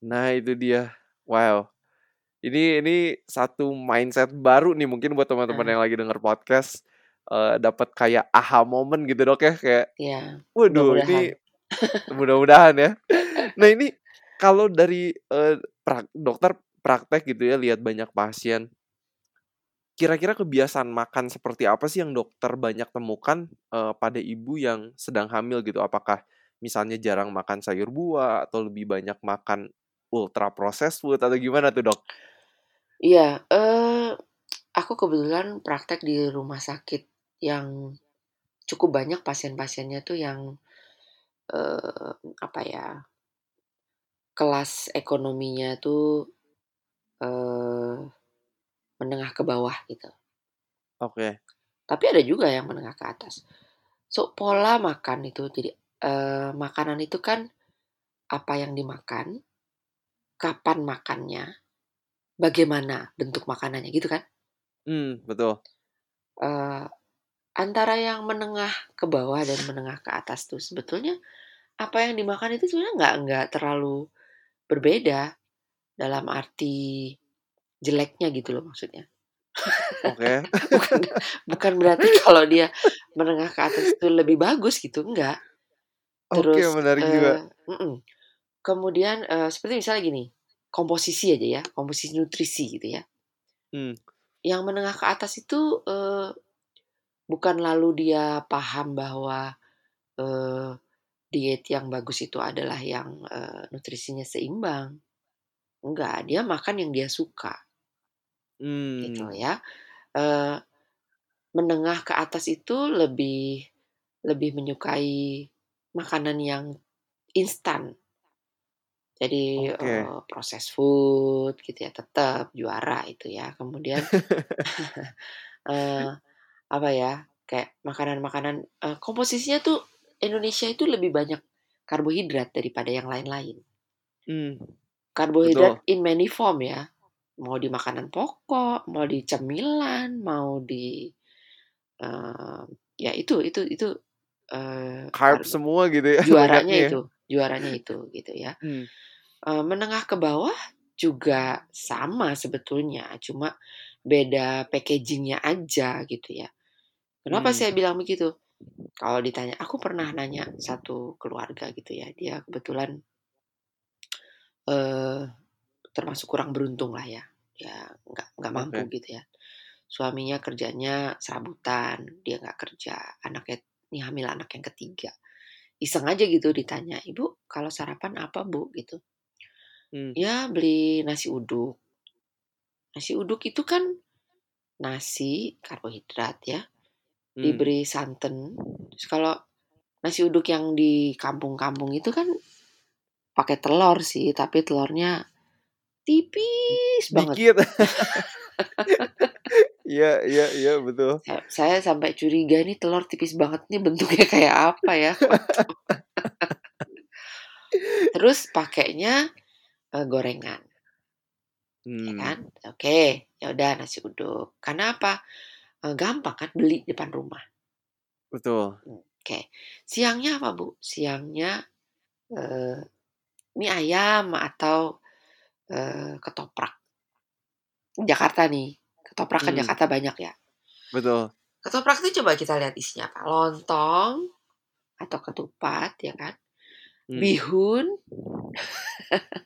Nah itu dia, wow. Ini ini satu mindset baru nih mungkin buat teman-teman hmm. yang lagi denger podcast uh, dapat kayak aha moment gitu dok ya kayak ya, waduh mudah ini mudah-mudahan ya. Nah ini kalau dari uh, pra dokter praktek gitu ya lihat banyak pasien kira-kira kebiasaan makan seperti apa sih yang dokter banyak temukan uh, pada ibu yang sedang hamil gitu? Apakah misalnya jarang makan sayur buah atau lebih banyak makan ultra processed food atau gimana tuh dok? Iya, uh, aku kebetulan praktek di rumah sakit yang cukup banyak pasien-pasiennya tuh yang, uh, apa ya, kelas ekonominya tuh, uh, menengah ke bawah gitu. Oke. Tapi ada juga yang menengah ke atas. So, pola makan itu jadi eh, makanan itu kan apa yang dimakan, kapan makannya, bagaimana bentuk makanannya gitu kan? Hmm, betul. Eh, antara yang menengah ke bawah dan menengah ke atas tuh sebetulnya apa yang dimakan itu sebenarnya nggak nggak terlalu berbeda dalam arti jeleknya gitu loh maksudnya. Oke. bukan bukan berarti kalau dia menengah ke atas itu lebih bagus gitu enggak. Oke, Terus menarik juga. eh, mm-mm. kemudian eh, seperti misalnya gini, komposisi aja ya, komposisi nutrisi gitu ya. Hmm. Yang menengah ke atas itu eh, bukan lalu dia paham bahwa eh, diet yang bagus itu adalah yang eh, nutrisinya seimbang. Enggak, dia makan yang dia suka gitu Hmm. ya. Eh, menengah ke atas itu lebih lebih menyukai makanan yang instan. Jadi Oke. eh, proses food gitu ya tetap juara itu ya. Kemudian eh, apa ya kayak makanan-makanan eh, komposisinya tuh Indonesia itu lebih banyak karbohidrat daripada yang lain-lain. Hmm. Karbohidrat in many form ya. Mau di makanan pokok, mau di cemilan, mau di eh, ya itu itu itu eh, Carb semua gitu ya juaranya ya. itu, juaranya itu gitu ya. Hmm. Eh, menengah ke bawah juga sama sebetulnya, cuma beda packagingnya aja gitu ya. Kenapa Hmm. saya bilang begitu? Kalau ditanya, aku pernah nanya satu keluarga gitu ya, dia kebetulan eh termasuk kurang beruntung lah ya, ya nggak nggak mampu Oke. gitu ya. Suaminya kerjanya serabutan, dia nggak kerja, anaknya ini hamil anak yang ketiga. Iseng aja gitu ditanya, ibu kalau sarapan apa bu gitu? Hmm. Ya beli nasi uduk. Nasi uduk itu kan nasi karbohidrat ya, Hmm. diberi santan. Terus kalau nasi uduk yang di kampung-kampung itu kan pakai telur sih, tapi telurnya tipis banget. Dikit. Iya, iya, iya, betul. Saya, saya sampai curiga nih telur tipis banget nih bentuknya kayak apa ya? Terus pakainya eh, gorengan, ya Hmm. kan? Oke, ya udah nasi uduk. Karena apa? Eh, gampang kan beli depan rumah. Betul. Oke, siangnya apa bu? Siangnya eh, mie ayam atau eh, ketoprak. Jakarta nih, ketoprak kan Hmm. Jakarta banyak ya. Betul. Ketoprak itu coba kita lihat isinya apa? Lontong atau ketupat ya kan? Hmm. Bihun,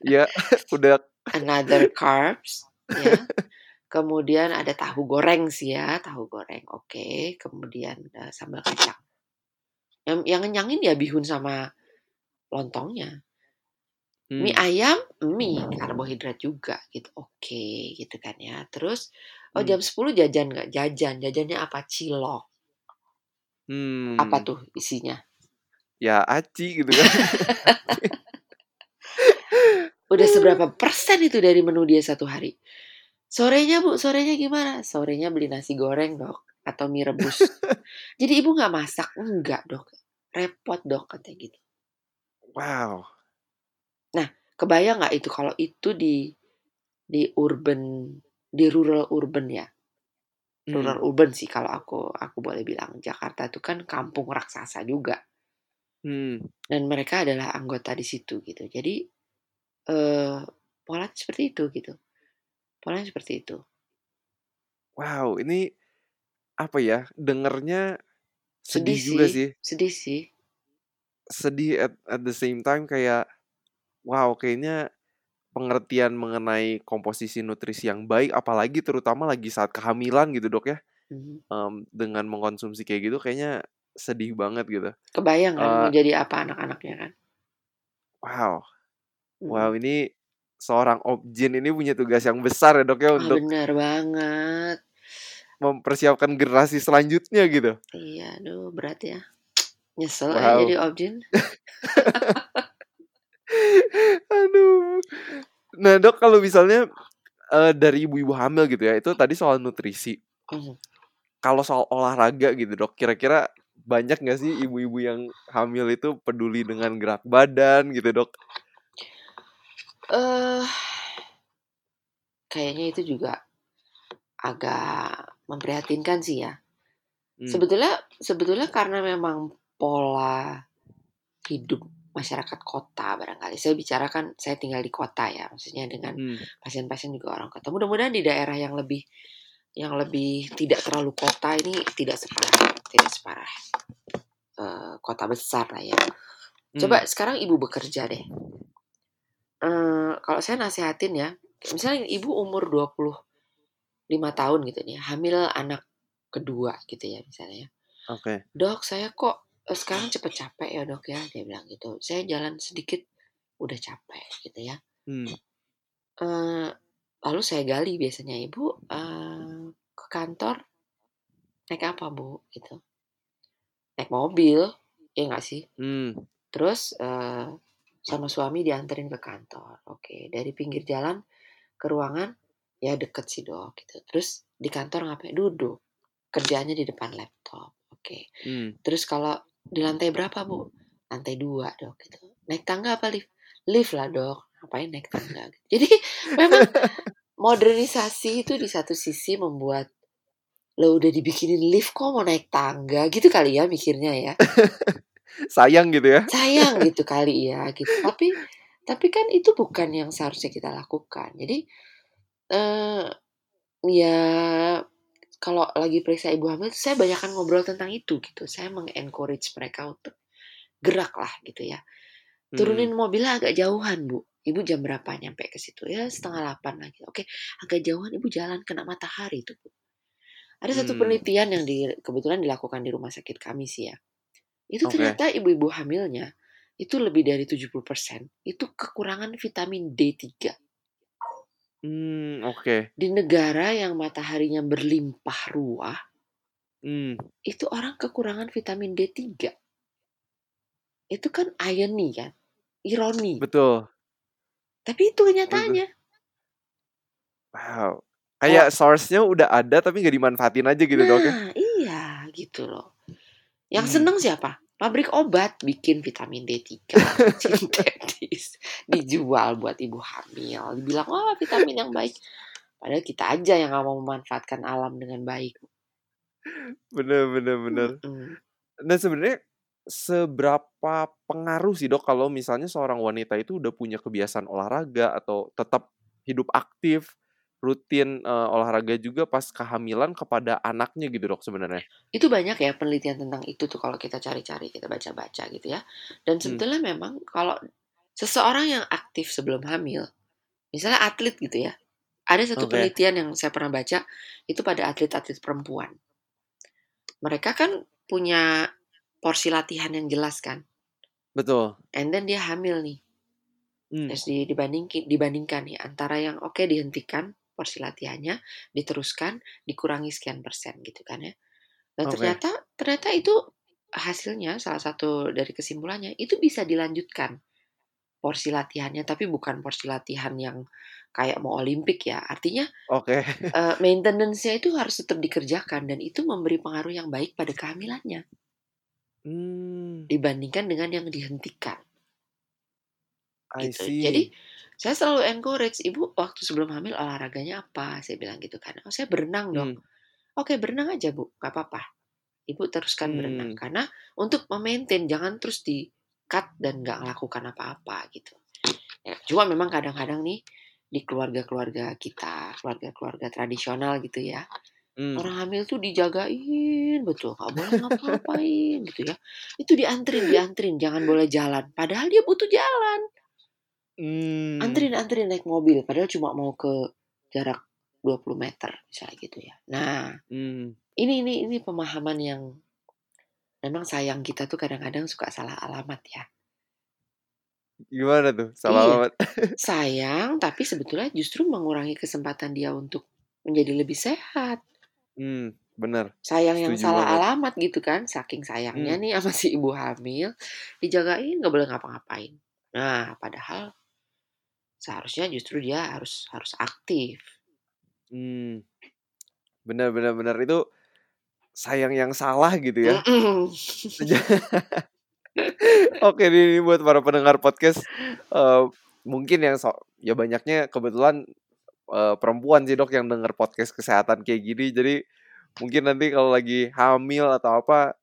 Iya, udah another carbs ya. Kemudian ada tahu goreng sih ya, tahu goreng. Oke, kemudian eh, sambal kacang. Yang yang ngenyangin ya bihun sama lontongnya. Mie hmm. ayam, mie, karbohidrat juga gitu. Oke, gitu kan ya. Terus oh Hmm. jam 10 jajan nggak? Jajan. Jajannya apa? Cilok. Hmm. Apa tuh isinya? Ya, aci gitu kan. Udah seberapa persen itu dari menu dia satu hari? Sorenya bu, sorenya gimana? Sorenya beli nasi goreng dok, atau mie rebus. Jadi ibu nggak masak? Enggak dok, repot dok katanya gitu. Wow. Kebayang nggak itu kalau itu di di urban, di rural urban ya, Hmm. rural urban sih kalau aku aku boleh bilang Jakarta itu kan kampung raksasa juga Hmm. dan mereka adalah anggota di situ gitu. Jadi eh pola seperti itu gitu, polanya seperti itu. Wow, ini apa ya? Dengernya Sedih sedih juga sih, sedih sih. Sedih at, at the same time kayak wow, kayaknya pengertian mengenai komposisi nutrisi yang baik apalagi terutama lagi saat kehamilan gitu, Dok ya. Mhm. Em, dengan mengkonsumsi kayak gitu kayaknya sedih banget gitu. Kebayang kan mau Eh, jadi apa anak-anaknya kan? wow. Mhm. Wow, ini seorang obgyn ini punya tugas yang besar ya, Dok ya Ah untuk benar banget. mempersiapkan generasi selanjutnya gitu. Iya, aduh berat ya. Nyesel ya jadi Wow. objin. Aduh. Nah, Dok, kalau misalnya eh, dari ibu-ibu hamil gitu ya, itu tadi soal nutrisi. Mhm. kalau soal olahraga gitu dok, kira-kira banyak nggak sih ibu-ibu yang hamil itu peduli dengan gerak badan gitu dok? Eh, kayaknya itu juga agak memprihatinkan sih ya. Hmm, Sebetulnya sebetulnya karena memang pola hidup masyarakat kota barangkali. Saya bicarakan saya tinggal di kota ya, maksudnya dengan hmm, pasien-pasien juga orang kota. Mudah-mudahan di daerah yang lebih yang lebih tidak terlalu kota ini tidak separah tidak separah eh, kota besar lah ya. hmm, Coba sekarang ibu bekerja deh. Eh, kalau saya nasihatin ya, misalnya ibu umur 25 tahun gitu nih, hamil anak kedua gitu ya misalnya ya. oke. Dok, saya kok sekarang cepet capek ya dok ya, dia bilang gitu. Saya jalan sedikit udah capek gitu ya. Hmm, Eh, lalu saya gali biasanya ibu eh, ke kantor naik apa bu gitu. Naik mobil, ya nggak sih? hmm, Terus eh, sama suami dianterin ke kantor. Oke, dari pinggir jalan ke ruangan ya deket sih dok gitu. Terus di kantor ngapain? Duduk. Kerjanya di depan laptop. Oke. hmm. Terus kalau di lantai berapa bu? Lantai dua dok gitu. Naik tangga apa lift? Lift lah dok. Ngapain naik tangga? Jadi memang modernisasi itu di satu sisi membuat lo udah dibikinin lift kok mau naik tangga gitu kali ya mikirnya ya Sayang gitu ya? sayang gitu kali ya gitu. Tapi tapi kan itu bukan yang seharusnya kita lakukan. Jadi eh ya kalau lagi periksa ibu hamil saya banyakkan ngobrol tentang itu gitu. Saya mengencourage mereka untuk gerak lah gitu ya. Hmm, turunin mobilnya agak jauhan bu. Ibu jam berapa nyampe ke situ? Ya setengah delapan lagi. Oke agak jauhan ibu jalan kena matahari itu bu. Ada satu Hmm. penelitian yang di, kebetulan dilakukan di rumah sakit kami sih ya itu Oke. ternyata ibu-ibu hamilnya itu lebih dari 70% itu kekurangan vitamin D3 Hmm, oke. di negara yang mataharinya berlimpah ruah Hmm, itu orang kekurangan vitamin D3 itu kan irony kan ironi betul. tapi itu kenyataannya Wow. Kayak source-nya udah ada tapi nggak dimanfaatin aja gitu dok ya? nah iya gitu loh yang Hmm. seneng siapa pabrik obat bikin vitamin D3 sintetis dijual buat ibu hamil dibilang wah vitamin yang baik padahal kita aja yang nggak mau memanfaatkan alam dengan baik Bener, bener, bener. Mm-mm. Nah sebenarnya seberapa pengaruh sih dok kalau misalnya seorang wanita itu udah punya kebiasaan olahraga atau tetap hidup aktif, rutin eh, olahraga juga pas kehamilan kepada anaknya gitu dok sebenarnya? itu banyak ya penelitian tentang itu tuh kalau kita cari-cari kita baca-baca gitu ya dan Hmm. sebetulnya memang kalau seseorang yang aktif sebelum hamil misalnya atlet gitu ya ada satu Oke. penelitian yang saya pernah baca itu pada atlet-atlet perempuan mereka kan punya porsi latihan yang jelas kan Betul. and then dia hamil nih Hmm. terus di- dibandingkan dibandingkan nih antara yang oke dihentikan porsi latihannya diteruskan dikurangi sekian persen gitu kan ya dan Oke. ternyata ternyata itu hasilnya salah satu dari kesimpulannya itu bisa dilanjutkan porsi latihannya tapi bukan porsi latihan yang kayak mau olimpik ya artinya Oke. eh, maintenance-nya itu harus tetap dikerjakan dan itu memberi pengaruh yang baik pada kehamilannya Hmm, dibandingkan dengan yang dihentikan I gitu. see. Jadi saya selalu encourage ibu waktu sebelum hamil olahraganya apa? Saya bilang gitu kan. Oh saya berenang dong. Hmm, Oke berenang aja bu, nggak apa-apa. Ibu teruskan berenang Hmm. karena untuk memaintain jangan terus di cut dan nggak melakukan apa-apa gitu. Ya, cuma memang kadang-kadang nih di keluarga-keluarga kita, keluarga-keluarga tradisional gitu ya, hmm. orang hamil tuh dijagain betul, nggak boleh ngapa-ngapain gitu ya. Itu diantrin, diantrin, jangan boleh jalan. Padahal dia butuh jalan. Hmm. Antrin, antrin naik mobil. Padahal cuma mau ke jarak 20 meter misalnya gitu ya. Nah, Hmm. ini ini ini pemahaman yang memang sayang kita tuh kadang-kadang suka salah alamat ya. Gimana tuh? Salah Iya. alamat. Sayang, tapi sebetulnya justru mengurangi kesempatan dia untuk menjadi lebih sehat. Hmm, bener. Sayang yang Setuju salah banget. alamat gitu kan, saking sayangnya Hmm. nih sama si ibu hamil, dijagain nggak boleh ngapa-ngapain. Nah, padahal seharusnya justru dia harus harus aktif. Hmm. Bener bener bener itu sayang yang salah gitu ya. Oke ini buat para pendengar podcast uh, mungkin yang so ya banyaknya kebetulan uh, perempuan sih dok yang denger podcast kesehatan kayak gini jadi mungkin nanti kalau lagi hamil atau apa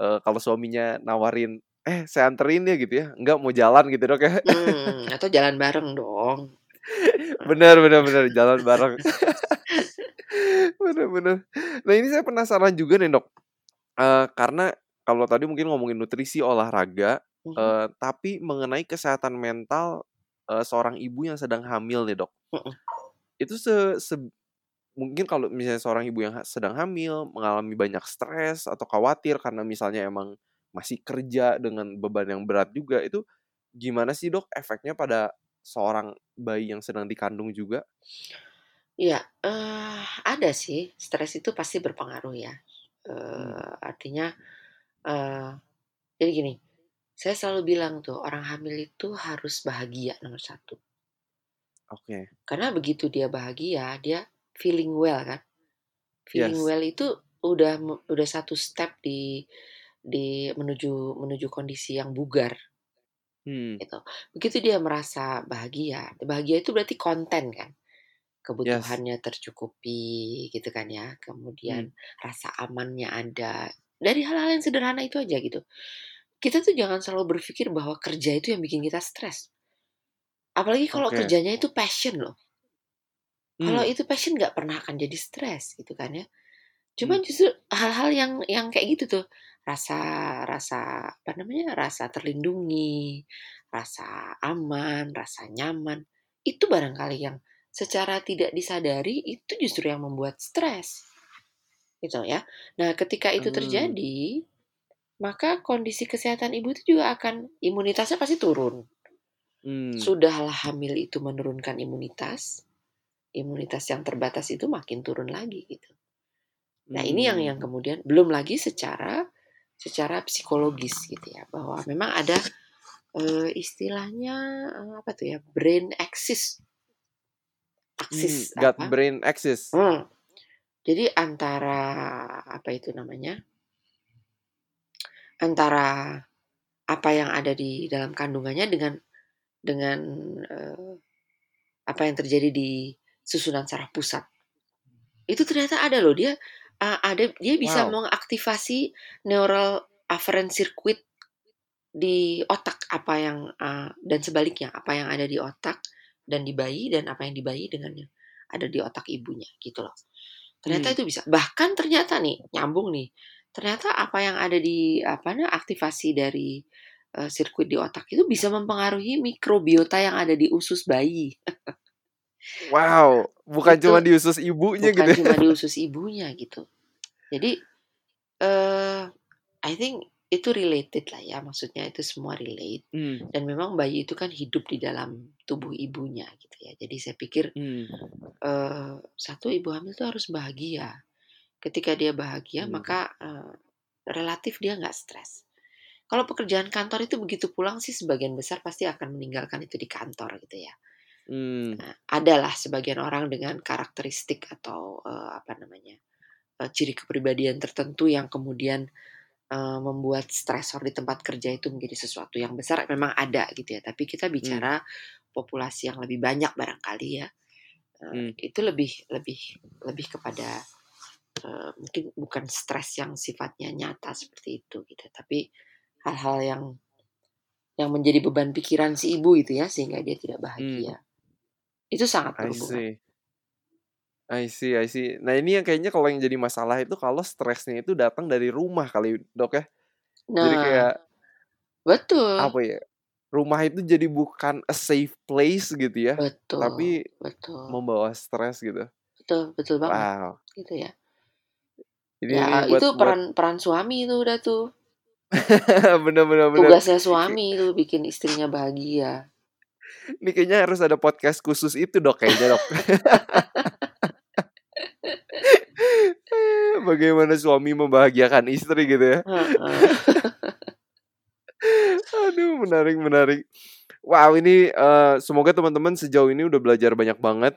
uh, kalau suaminya nawarin eh saya anterin ya gitu ya. Enggak mau jalan gitu dok ya. Hmm, atau jalan bareng dong. bener bener bener jalan bareng. Bener bener nah ini saya penasaran juga nih dok. Uh, karena kalau tadi mungkin ngomongin nutrisi olahraga uh, tapi mengenai kesehatan mental uh, seorang ibu yang sedang hamil nih dok. Mhm. itu se, se- mungkin kalau misalnya seorang ibu yang sedang hamil mengalami banyak stres atau khawatir karena misalnya emang masih kerja dengan beban yang berat juga itu gimana sih dok efeknya pada seorang bayi yang sedang dikandung juga Iya, eh, ada sih stres itu pasti berpengaruh ya. Eh, artinya, eh, jadi gini, saya selalu bilang tuh orang hamil itu harus bahagia nomor satu. oke Karena begitu dia bahagia, dia feeling well kan. Feeling Yes. well itu udah udah satu step di di menuju menuju kondisi yang bugar hmm gitu. Begitu dia merasa bahagia, bahagia itu berarti konten kan. yes Kebutuhannya tercukupi gitu kan ya. hmm Kemudian rasa amannya ada. Dari hal-hal yang sederhana itu aja gitu. Kita tuh jangan selalu berpikir bahwa kerja itu yang bikin kita stres. Apalagi kalau oke kerjanya itu passion loh. Kalau hmm itu passion nggak pernah akan jadi stres gitu kan ya. hmm Cuman justru hal-hal yang yang kayak gitu tuh rasa rasa apa namanya rasa terlindungi, rasa aman, rasa nyaman itu barangkali yang secara tidak disadari itu justru yang membuat stres gitu ya. Nah ketika itu hmm terjadi maka kondisi kesehatan ibu itu juga akan imunitasnya pasti turun. hmm Sudahlah hamil itu menurunkan imunitas, imunitas yang terbatas itu makin turun lagi gitu. Nah, ini yang yang hmm kemudian belum lagi secara secara psikologis gitu ya, bahwa memang ada eh, istilahnya eh, apa tuh ya, brain axis, hmm axis gut apa? brain axis Hmm, jadi antara apa itu namanya? Antara apa yang ada di dalam kandungannya dengan dengan eh, apa yang terjadi di susunan saraf pusat. Itu ternyata ada loh dia uh, ada dia bisa wow mengaktifasi neural afferent circuit di otak apa yang uh, dan sebaliknya apa yang ada di otak dan di bayi dan apa yang di bayi dengan yang ada di otak ibunya gitu loh. Ternyata hmm itu bisa. Bahkan ternyata nih nyambung nih. Ternyata apa yang ada di apa namanya aktivasi dari uh, sirkuit di otak itu bisa mempengaruhi mikrobiota yang ada di usus bayi. wow bukan Itu cuma di usus ibunya bukan gitu ya cuma di usus ibunya gitu. Jadi eh I think itu related lah ya, maksudnya itu semua relate. hmm Dan memang bayi itu kan hidup di dalam tubuh ibunya gitu ya. Jadi saya pikir hmm eh satu ibu hamil itu harus bahagia. Ketika dia bahagia hmm maka eh, relatif dia nggak stres. Kalau pekerjaan kantor itu begitu pulang sih sebagian besar pasti akan meninggalkan itu di kantor gitu ya. hmm Nah, adalah sebagian orang dengan karakteristik atau eh, apa namanya eh, ciri kepribadian tertentu yang kemudian eh, membuat stresor di tempat kerja itu menjadi sesuatu yang besar memang ada gitu ya. Tapi kita hmm bicara populasi yang lebih banyak barangkali ya. Eh, hmm itu lebih lebih lebih kepada eh, mungkin bukan stres yang sifatnya nyata seperti itu gitu. Tapi hal-hal yang yang menjadi beban pikiran si ibu itu ya sehingga dia tidak hmm bahagia. Itu sangat I berhubungan. see I see, I see. Nah ini yang kayaknya kalau yang jadi masalah itu kalau stresnya itu datang dari rumah kali dok ya. Jadi Nah, kayak betul, apa ya? Rumah itu jadi bukan a safe place gitu ya, betul, tapi betul, membawa stres gitu. betul, betul banget Wow. gitu ya. Ini Ya buat itu buat peran peran suami itu udah tuh. bener bener bener. Tugasnya suami itu bikin istrinya bahagia. Ini kayaknya harus ada podcast khusus itu dok kayaknya dok. Bagaimana suami membahagiakan istri gitu ya. Aduh, menarik, menarik. Wow, ini eh, semoga teman-teman sejauh ini udah belajar banyak banget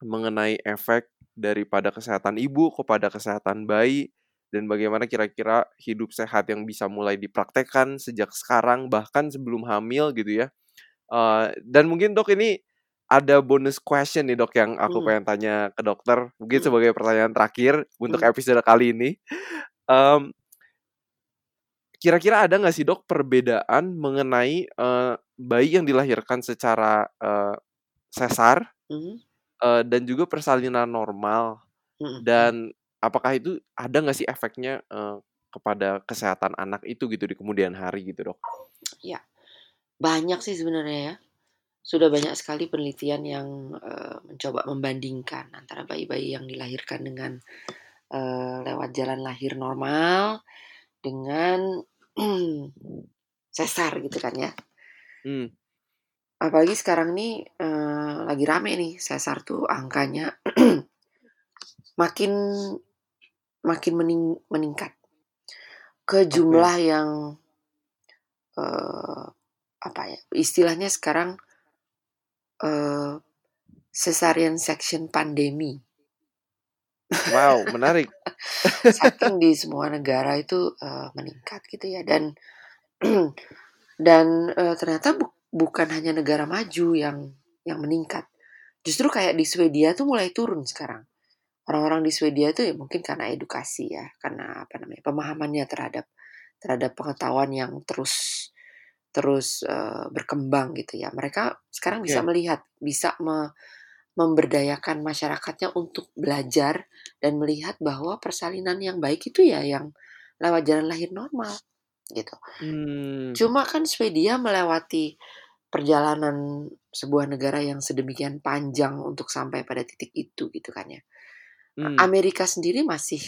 mengenai efek daripada kesehatan ibu kepada kesehatan bayi dan bagaimana kira-kira hidup sehat yang bisa mulai dipraktekkan sejak sekarang bahkan sebelum hamil gitu ya. Uh, dan mungkin dok ini ada bonus question nih dok yang aku hmm. pengen tanya ke dokter mungkin hmm. sebagai pertanyaan terakhir untuk hmm. episode kali ini. Um, kira-kira ada nggak sih dok perbedaan mengenai uh, bayi yang dilahirkan secara uh, sesar hmm. uh, dan juga persalinan normal hmm. dan apakah itu ada nggak sih efeknya uh, kepada kesehatan anak itu gitu di kemudian hari gitu dok? Ya banyak sih sebenarnya ya. Sudah banyak sekali penelitian yang uh, mencoba membandingkan antara bayi-bayi yang dilahirkan dengan uh, lewat jalan lahir normal dengan sesar gitu kan ya. Hmm. Apalagi sekarang nih uh, lagi rame nih sesar tuh angkanya makin makin mening meningkat ke jumlah okay. yang uh, apa ya istilahnya sekarang uh, cesarean section pandemi. Wow, menarik. Saking di semua negara itu uh, meningkat gitu ya dan dan uh, ternyata bu bukan hanya negara maju yang yang meningkat. Justru kayak di Swedia tuh mulai turun sekarang orang-orang di Swedia itu ya mungkin karena edukasi ya, karena apa namanya pemahamannya terhadap terhadap pengetahuan yang terus terus uh, berkembang gitu ya. Mereka sekarang bisa yeah. melihat, bisa me, memberdayakan masyarakatnya untuk belajar dan melihat bahwa persalinan yang baik itu ya yang lewat jalan lahir normal gitu. Hmm. Cuma kan Swedia melewati perjalanan sebuah negara yang sedemikian panjang untuk sampai pada titik itu gitu kan ya. Hmm. Amerika sendiri masih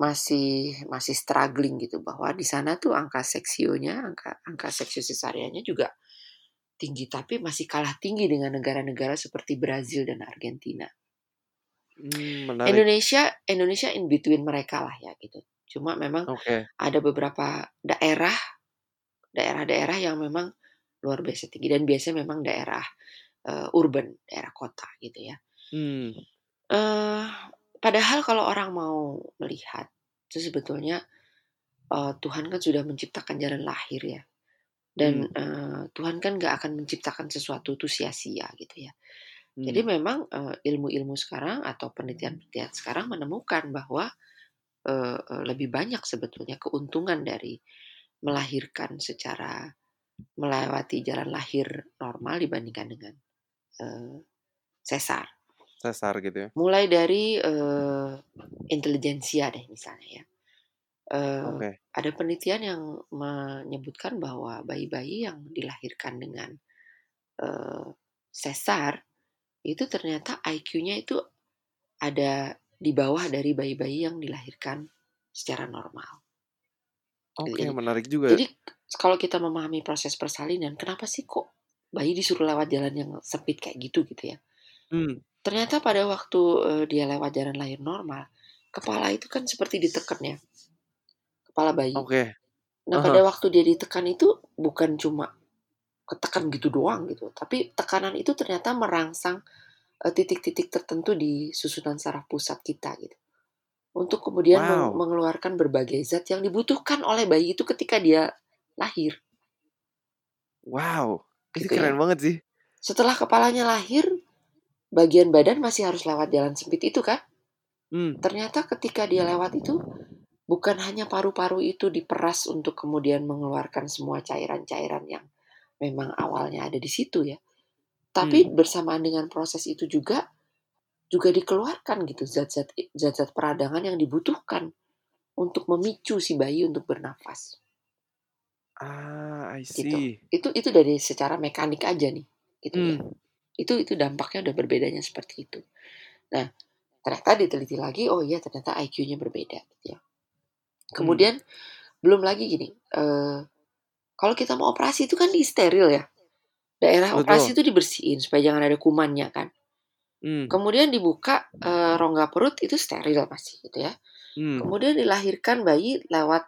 masih masih struggling gitu bahwa di sana tuh angka seksionya, angka angka seksio sesarianya juga tinggi tapi masih kalah tinggi dengan negara-negara seperti Brazil dan Argentina. Hmm, Indonesia Indonesia in between mereka lah ya gitu. Cuma memang okay. ada beberapa daerah daerah-daerah yang memang luar biasa tinggi dan biasanya memang daerah uh, urban, daerah kota gitu ya. Hmm. Uh, Padahal kalau orang mau melihat itu sebetulnya uh, Tuhan kan sudah menciptakan jalan lahir ya. Dan hmm. uh, Tuhan kan gak akan menciptakan sesuatu itu sia-sia gitu ya. Hmm. Jadi memang uh, ilmu-ilmu sekarang atau penelitian-penelitian sekarang menemukan bahwa uh, uh, lebih banyak sebetulnya keuntungan dari melahirkan secara melewati jalan lahir normal dibandingkan dengan uh, sesar. Sesar gitu ya? Mulai dari uh, intelijensia deh misalnya ya. Uh, okay. Ada penelitian yang menyebutkan bahwa bayi-bayi yang dilahirkan dengan uh, sesar itu ternyata IQ-nya itu ada di bawah dari bayi-bayi yang dilahirkan secara normal. Oke, okay, menarik juga. Jadi kalau kita memahami proses persalinan, kenapa sih kok bayi disuruh lewat jalan yang sempit kayak gitu gitu ya? Hmm. Ternyata pada waktu uh, dia lewat jalan lahir normal, kepala itu kan seperti ditekan ya. Kepala bayi. Oke. Okay. Nah, uh -huh. pada waktu dia ditekan itu bukan cuma ketekan gitu doang gitu, tapi tekanan itu ternyata merangsang eh, titik-titik uh, tertentu di susunan saraf pusat kita gitu. Untuk kemudian wow. mengeluarkan berbagai zat yang dibutuhkan oleh bayi itu ketika dia lahir. Wow, gitu ini keren ya. banget sih. Setelah kepalanya lahir, bagian badan masih harus lewat jalan sempit itu kan? Hmm. Ternyata ketika dia lewat itu bukan hanya paru-paru itu diperas untuk kemudian mengeluarkan semua cairan-cairan yang memang awalnya ada di situ ya. Tapi hmm. bersamaan dengan proses itu juga juga dikeluarkan gitu zat-zat zat-zat peradangan yang dibutuhkan untuk memicu si bayi untuk bernafas. Ah, I gitu. see. Gitu. Itu itu dari secara mekanik aja nih, gitu ya. hmm. ya itu itu dampaknya udah berbedanya seperti itu nah ternyata diteliti lagi oh iya ternyata IQ-nya berbeda gitu ya kemudian hmm. belum lagi gini uh, kalau kita mau operasi itu kan di steril ya daerah Betul. operasi itu dibersihin supaya jangan ada kumannya kan hmm. kemudian dibuka uh, rongga perut itu steril pasti gitu ya hmm. kemudian dilahirkan bayi lewat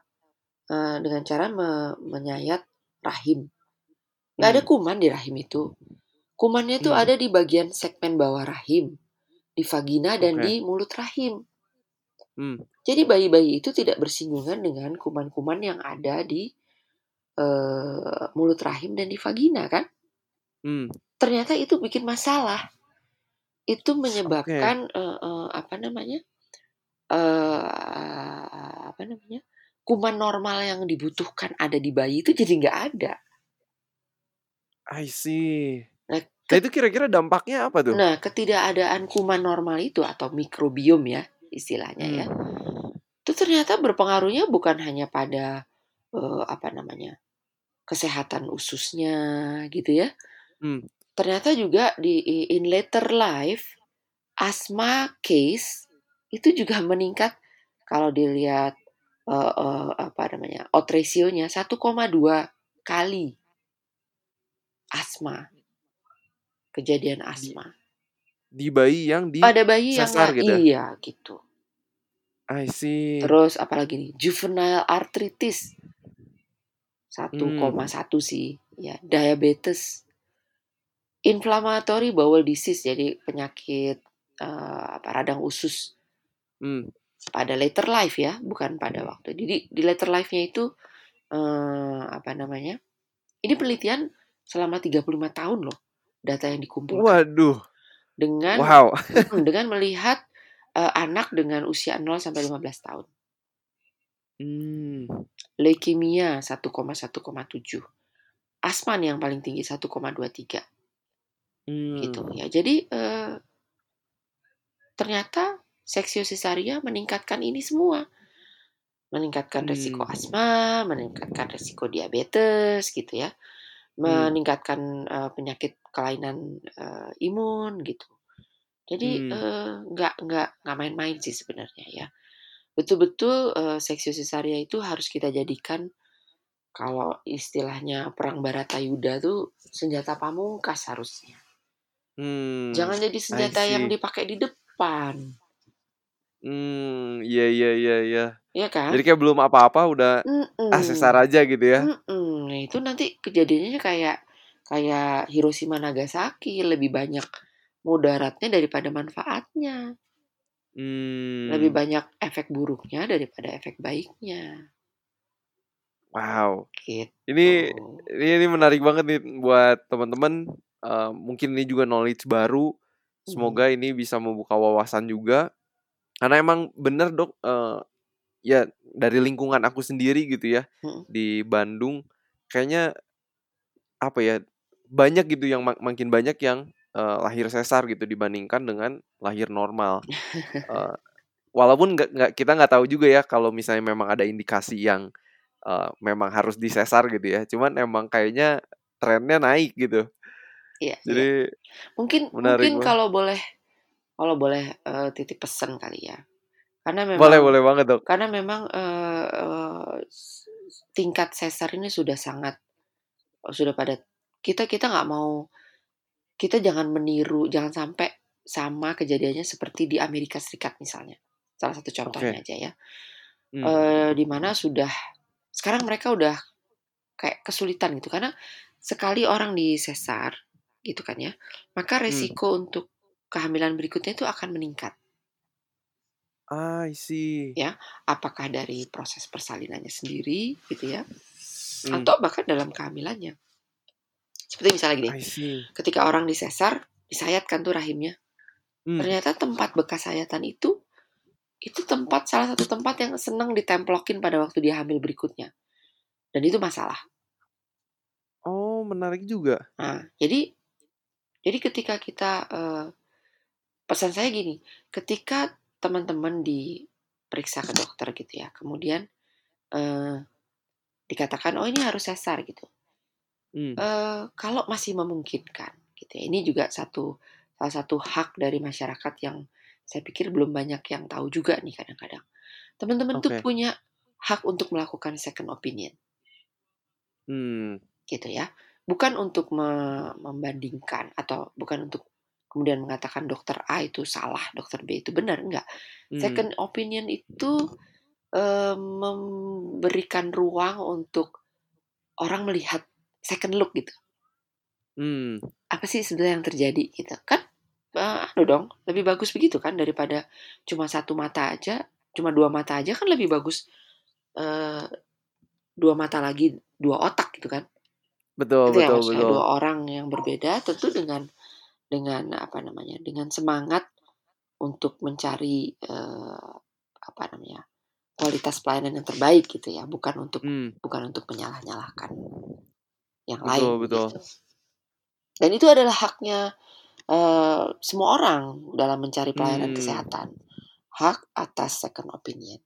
uh, dengan cara me menyayat rahim nggak hmm. ada kuman di rahim itu Kumannya itu hmm. ada di bagian segmen bawah rahim, di vagina dan okay. di mulut rahim. Hmm. Jadi bayi-bayi itu tidak bersinggungan dengan kuman-kuman yang ada di uh, mulut rahim dan di vagina kan? Hmm. Ternyata itu bikin masalah. Itu menyebabkan uh, uh, apa namanya? uh, apa namanya? Kuman normal yang dibutuhkan ada di bayi itu jadi nggak ada. I see. Nah, itu kira-kira dampaknya apa tuh? Nah, ketidakadaan kuman normal itu atau mikrobiom ya istilahnya ya. Hmm. Itu ternyata berpengaruhnya bukan hanya pada uh, apa namanya? kesehatan ususnya gitu ya. Hmm. Ternyata juga di in later life asma case itu juga meningkat kalau dilihat uh, uh, apa namanya? out ratio-nya 1,2 kali asma kejadian asma Di bayi yang di pada bayi yang sesar nggak- gitu ya? iya gitu I see. terus apalagi nih juvenile arthritis 1,1 Hmm. sih ya diabetes inflammatory bowel disease jadi penyakit eh, apa radang usus Hmm. pada later life ya bukan pada waktu jadi di later life-nya itu eh, apa namanya ini penelitian selama 35 tahun loh data yang dikumpulkan Waduh. dengan Wow. Mm, dengan melihat eh, anak dengan usia 0 sampai 15 tahun. Hmm. Leukemia 1,1,7. Asma yang paling tinggi 1,23 Hmm. gitu ya. Jadi eh, ternyata seksiosisaria meningkatkan ini semua. Meningkatkan resiko Hmm. asma, meningkatkan resiko diabetes gitu ya. Hmm. Meningkatkan eh, penyakit kelainan eh, imun gitu. Jadi Hmm. eh, nggak nggak nggak main-main sih sebenarnya ya. Betul-betul eh, seksiosisaria itu harus kita jadikan kalau istilahnya perang Baratayuda tuh senjata pamungkas harusnya. Hmm. Jangan jadi senjata yang see. dipakai di depan, Hmm. Iya iya iya iya. ya kan? Jadi kayak belum apa-apa udah Mm-mm. ah sesar aja gitu ya. Mm-mm. Nah itu nanti kejadiannya kayak kayak Hiroshima Nagasaki lebih banyak mudaratnya daripada manfaatnya, lebih Hmm. banyak efek buruknya daripada efek baiknya, Wow. gitu. Ini ini ini menarik banget nih buat teman-teman. Eh, mungkin ini juga knowledge baru. Semoga ini bisa membuka wawasan juga. Karena emang bener dok. eh, ya dari lingkungan aku sendiri gitu ya Mm. di Bandung. Kayaknya apa ya banyak gitu yang mak- makin banyak yang eh, lahir sesar gitu dibandingkan dengan lahir normal. Eh, walaupun nggak nggak kita nggak tahu juga ya kalau misalnya memang ada indikasi yang eh, memang harus disesar gitu ya. Cuman emang kayaknya trennya naik gitu. Iya, iya. Jadi Mungkin menarik mungkin banget. kalau boleh kalau boleh eh, titip pesan kali ya. Karena memang boleh boleh banget dok. karena memang eh, s- tingkat sesar ini sudah sangat sudah pada kita kita nggak mau kita jangan meniru jangan sampai sama kejadiannya seperti di Amerika Serikat misalnya salah satu contohnya aja ya Hmm. eh di mana sudah sekarang mereka udah kayak kesulitan gitu karena sekali orang di sesar gitu kan ya maka Hmm. resiko untuk kehamilan berikutnya itu akan meningkat Ah, I see. Ya. apakah dari proses persalinannya sendiri gitu ya Hmm. atau bahkan dalam kehamilannya seperti misalnya gini ketika orang disesar disayatkan tuh rahimnya. Hmm. ternyata tempat bekas sayatan itu itu tempat salah satu tempat yang senang ditemplokin pada waktu dia hamil berikutnya. Dan itu masalah. Oh, menarik juga. nah jadi jadi ketika kita eh, pesan saya gini ketika teman-teman diperiksa ke dokter gitu ya kemudian eh, dikatakan oh ini harus sesar gitu Hmm. Eh, kalau masih memungkinkan gitu ya. Ini juga satu salah satu hak dari masyarakat yang saya pikir belum banyak yang tahu juga nih kadang-kadang. Teman-teman tuh Oke. punya hak untuk melakukan second opinion Hmm. gitu ya. Bukan untuk me- membandingkan atau bukan untuk kemudian mengatakan dokter A itu salah, dokter B itu benar enggak. Hmm. Second opinion itu eh, memberikan ruang untuk orang melihat second look gitu. Hmm. apa sih sebenarnya yang terjadi gitu kan eh, anu dong lebih bagus begitu kan daripada cuma satu mata aja cuma dua mata aja kan lebih bagus eh, dua mata lagi dua otak gitu kan Betul, itu ya betul, betul. dua orang yang berbeda tentu dengan dengan apa namanya dengan semangat untuk mencari eh, apa namanya kualitas pelayanan yang terbaik gitu ya bukan untuk Hmm, bukan untuk menyalah-nyalahkan yang betul, lain betul. gitu dan itu adalah haknya eh, semua orang dalam mencari pelayanan Hmm, kesehatan hak atas second opinion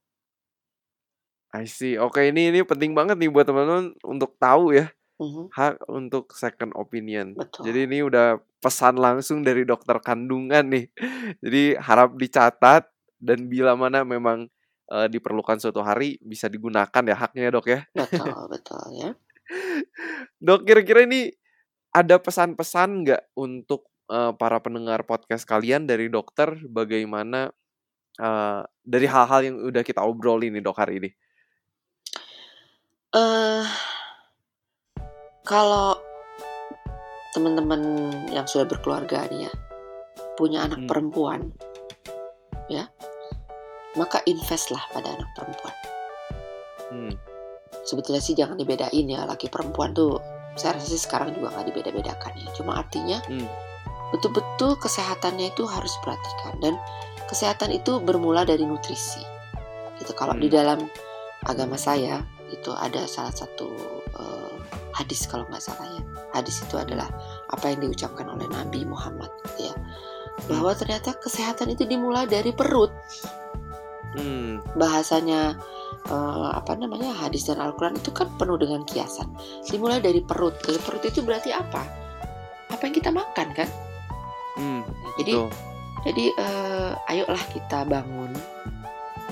I see. Oke, ini ini penting banget nih buat teman-teman untuk tahu ya, Mhm, hak untuk second opinion. betul Jadi ini udah pesan langsung dari dokter kandungan nih. Jadi harap dicatat dan bila mana memang eh, diperlukan suatu hari bisa digunakan ya haknya ya, Dok ya. betul betul ya Dok, kira-kira ini ada pesan-pesan nggak untuk eh, para pendengar podcast kalian dari dokter bagaimana eh, dari hal-hal yang udah kita obrolin nih dok hari ini? eh kalau teman-teman yang sudah berkeluarga nih ya punya anak Hmm. perempuan ya maka investlah pada anak perempuan Hmm, sebetulnya sih jangan dibedain ya laki perempuan tuh saya rasa sih sekarang juga nggak dibeda-bedakan ya. Cuma artinya hmm, betul-betul kesehatannya itu harus diperhatikan. Dan kesehatan itu bermula dari nutrisi. Gitu kalau di Hmm. dalam agama saya itu ada salah satu eh, hadis kalau nggak salah ya. Hadis itu adalah apa yang diucapkan oleh Nabi Muhammad gitu ya. Bahwa ternyata kesehatan itu dimulai dari perut. Hmm, bahasanya eh, apa namanya hadis dan Al-Quran itu kan penuh dengan kiasan. Dimulai dari perut. Dari perut itu berarti apa? Apa yang kita makan kan? Hmm, Nah, jadi betul. jadi eh, ayolah kita bangun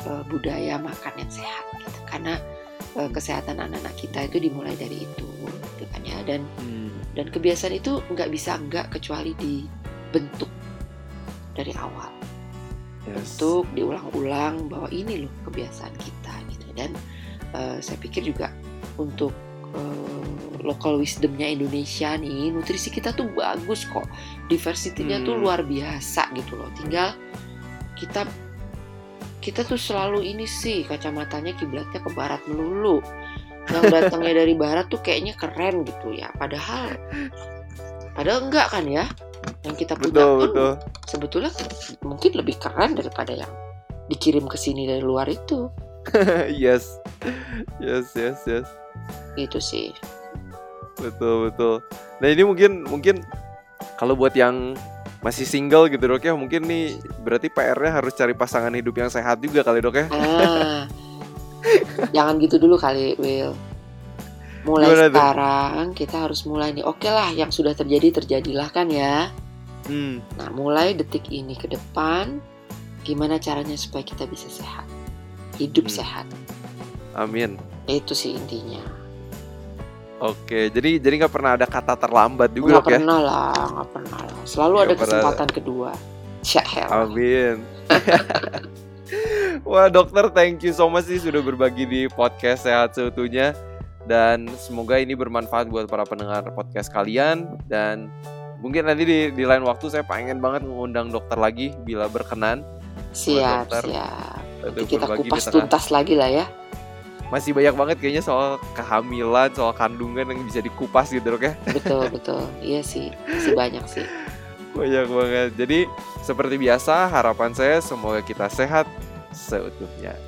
eh, budaya makan yang sehat gitu. Karena eh, kesehatan anak-anak kita itu dimulai dari itu gitu kan ya. Dan Hmm, dan kebiasaan itu nggak bisa nggak kecuali dibentuk dari awal. Yes. untuk diulang-ulang bahwa ini loh kebiasaan kita dan eh, saya pikir juga untuk eh, local wisdomnya Indonesia nih nutrisi kita tuh bagus kok. Diversitinya tuh Hmm. luar biasa gitu loh. Tinggal kita kita tuh selalu ini sih kacamatanya kiblatnya ke barat melulu. Yang datangnya dari barat tuh kayaknya keren gitu ya. Padahal padahal enggak kan ya? Yang kita punya Betul, pun betul. sebetulnya mungkin lebih keren daripada yang dikirim ke sini dari luar itu yes. Yes, yes, yes. gitu sih. Betul, betul. Nah, ini mungkin mungkin kalau buat yang masih single gitu dok ya mungkin nih berarti PR-nya harus cari pasangan hidup yang sehat juga kali dok ya. Ah. Jangan gitu dulu kali Will mulai Gimana sekarang kita harus mulai nih. Oke lah yang sudah terjadi terjadilah kan ya. Hmm, nah mulai detik ini ke depan gimana caranya supaya kita bisa sehat hidup Hmm. sehat. Amin. Itu sih intinya. Oke jadi jadi nggak pernah ada kata terlambat juga nggak dok ya? pernah lah nggak pernah lah. Selalu Nggak ada pernah. kesempatan kedua. Syahel Amin. Wah dokter, thank you so much sih sudah berbagi di podcast sehat seutuhnya. Dan semoga ini bermanfaat buat para pendengar podcast kalian. Dan mungkin nanti di, di lain waktu saya pengen banget mengundang dokter lagi bila berkenan. Siap dokter. siap nanti kita kupas tuntas lagi lah ya Masih banyak banget kayaknya soal kehamilan, soal kandungan yang bisa dikupas gitu dok ya. betul betul iya sih masih banyak sih Banyak banget. Jadi seperti biasa harapan saya semoga kita sehat seutuhnya.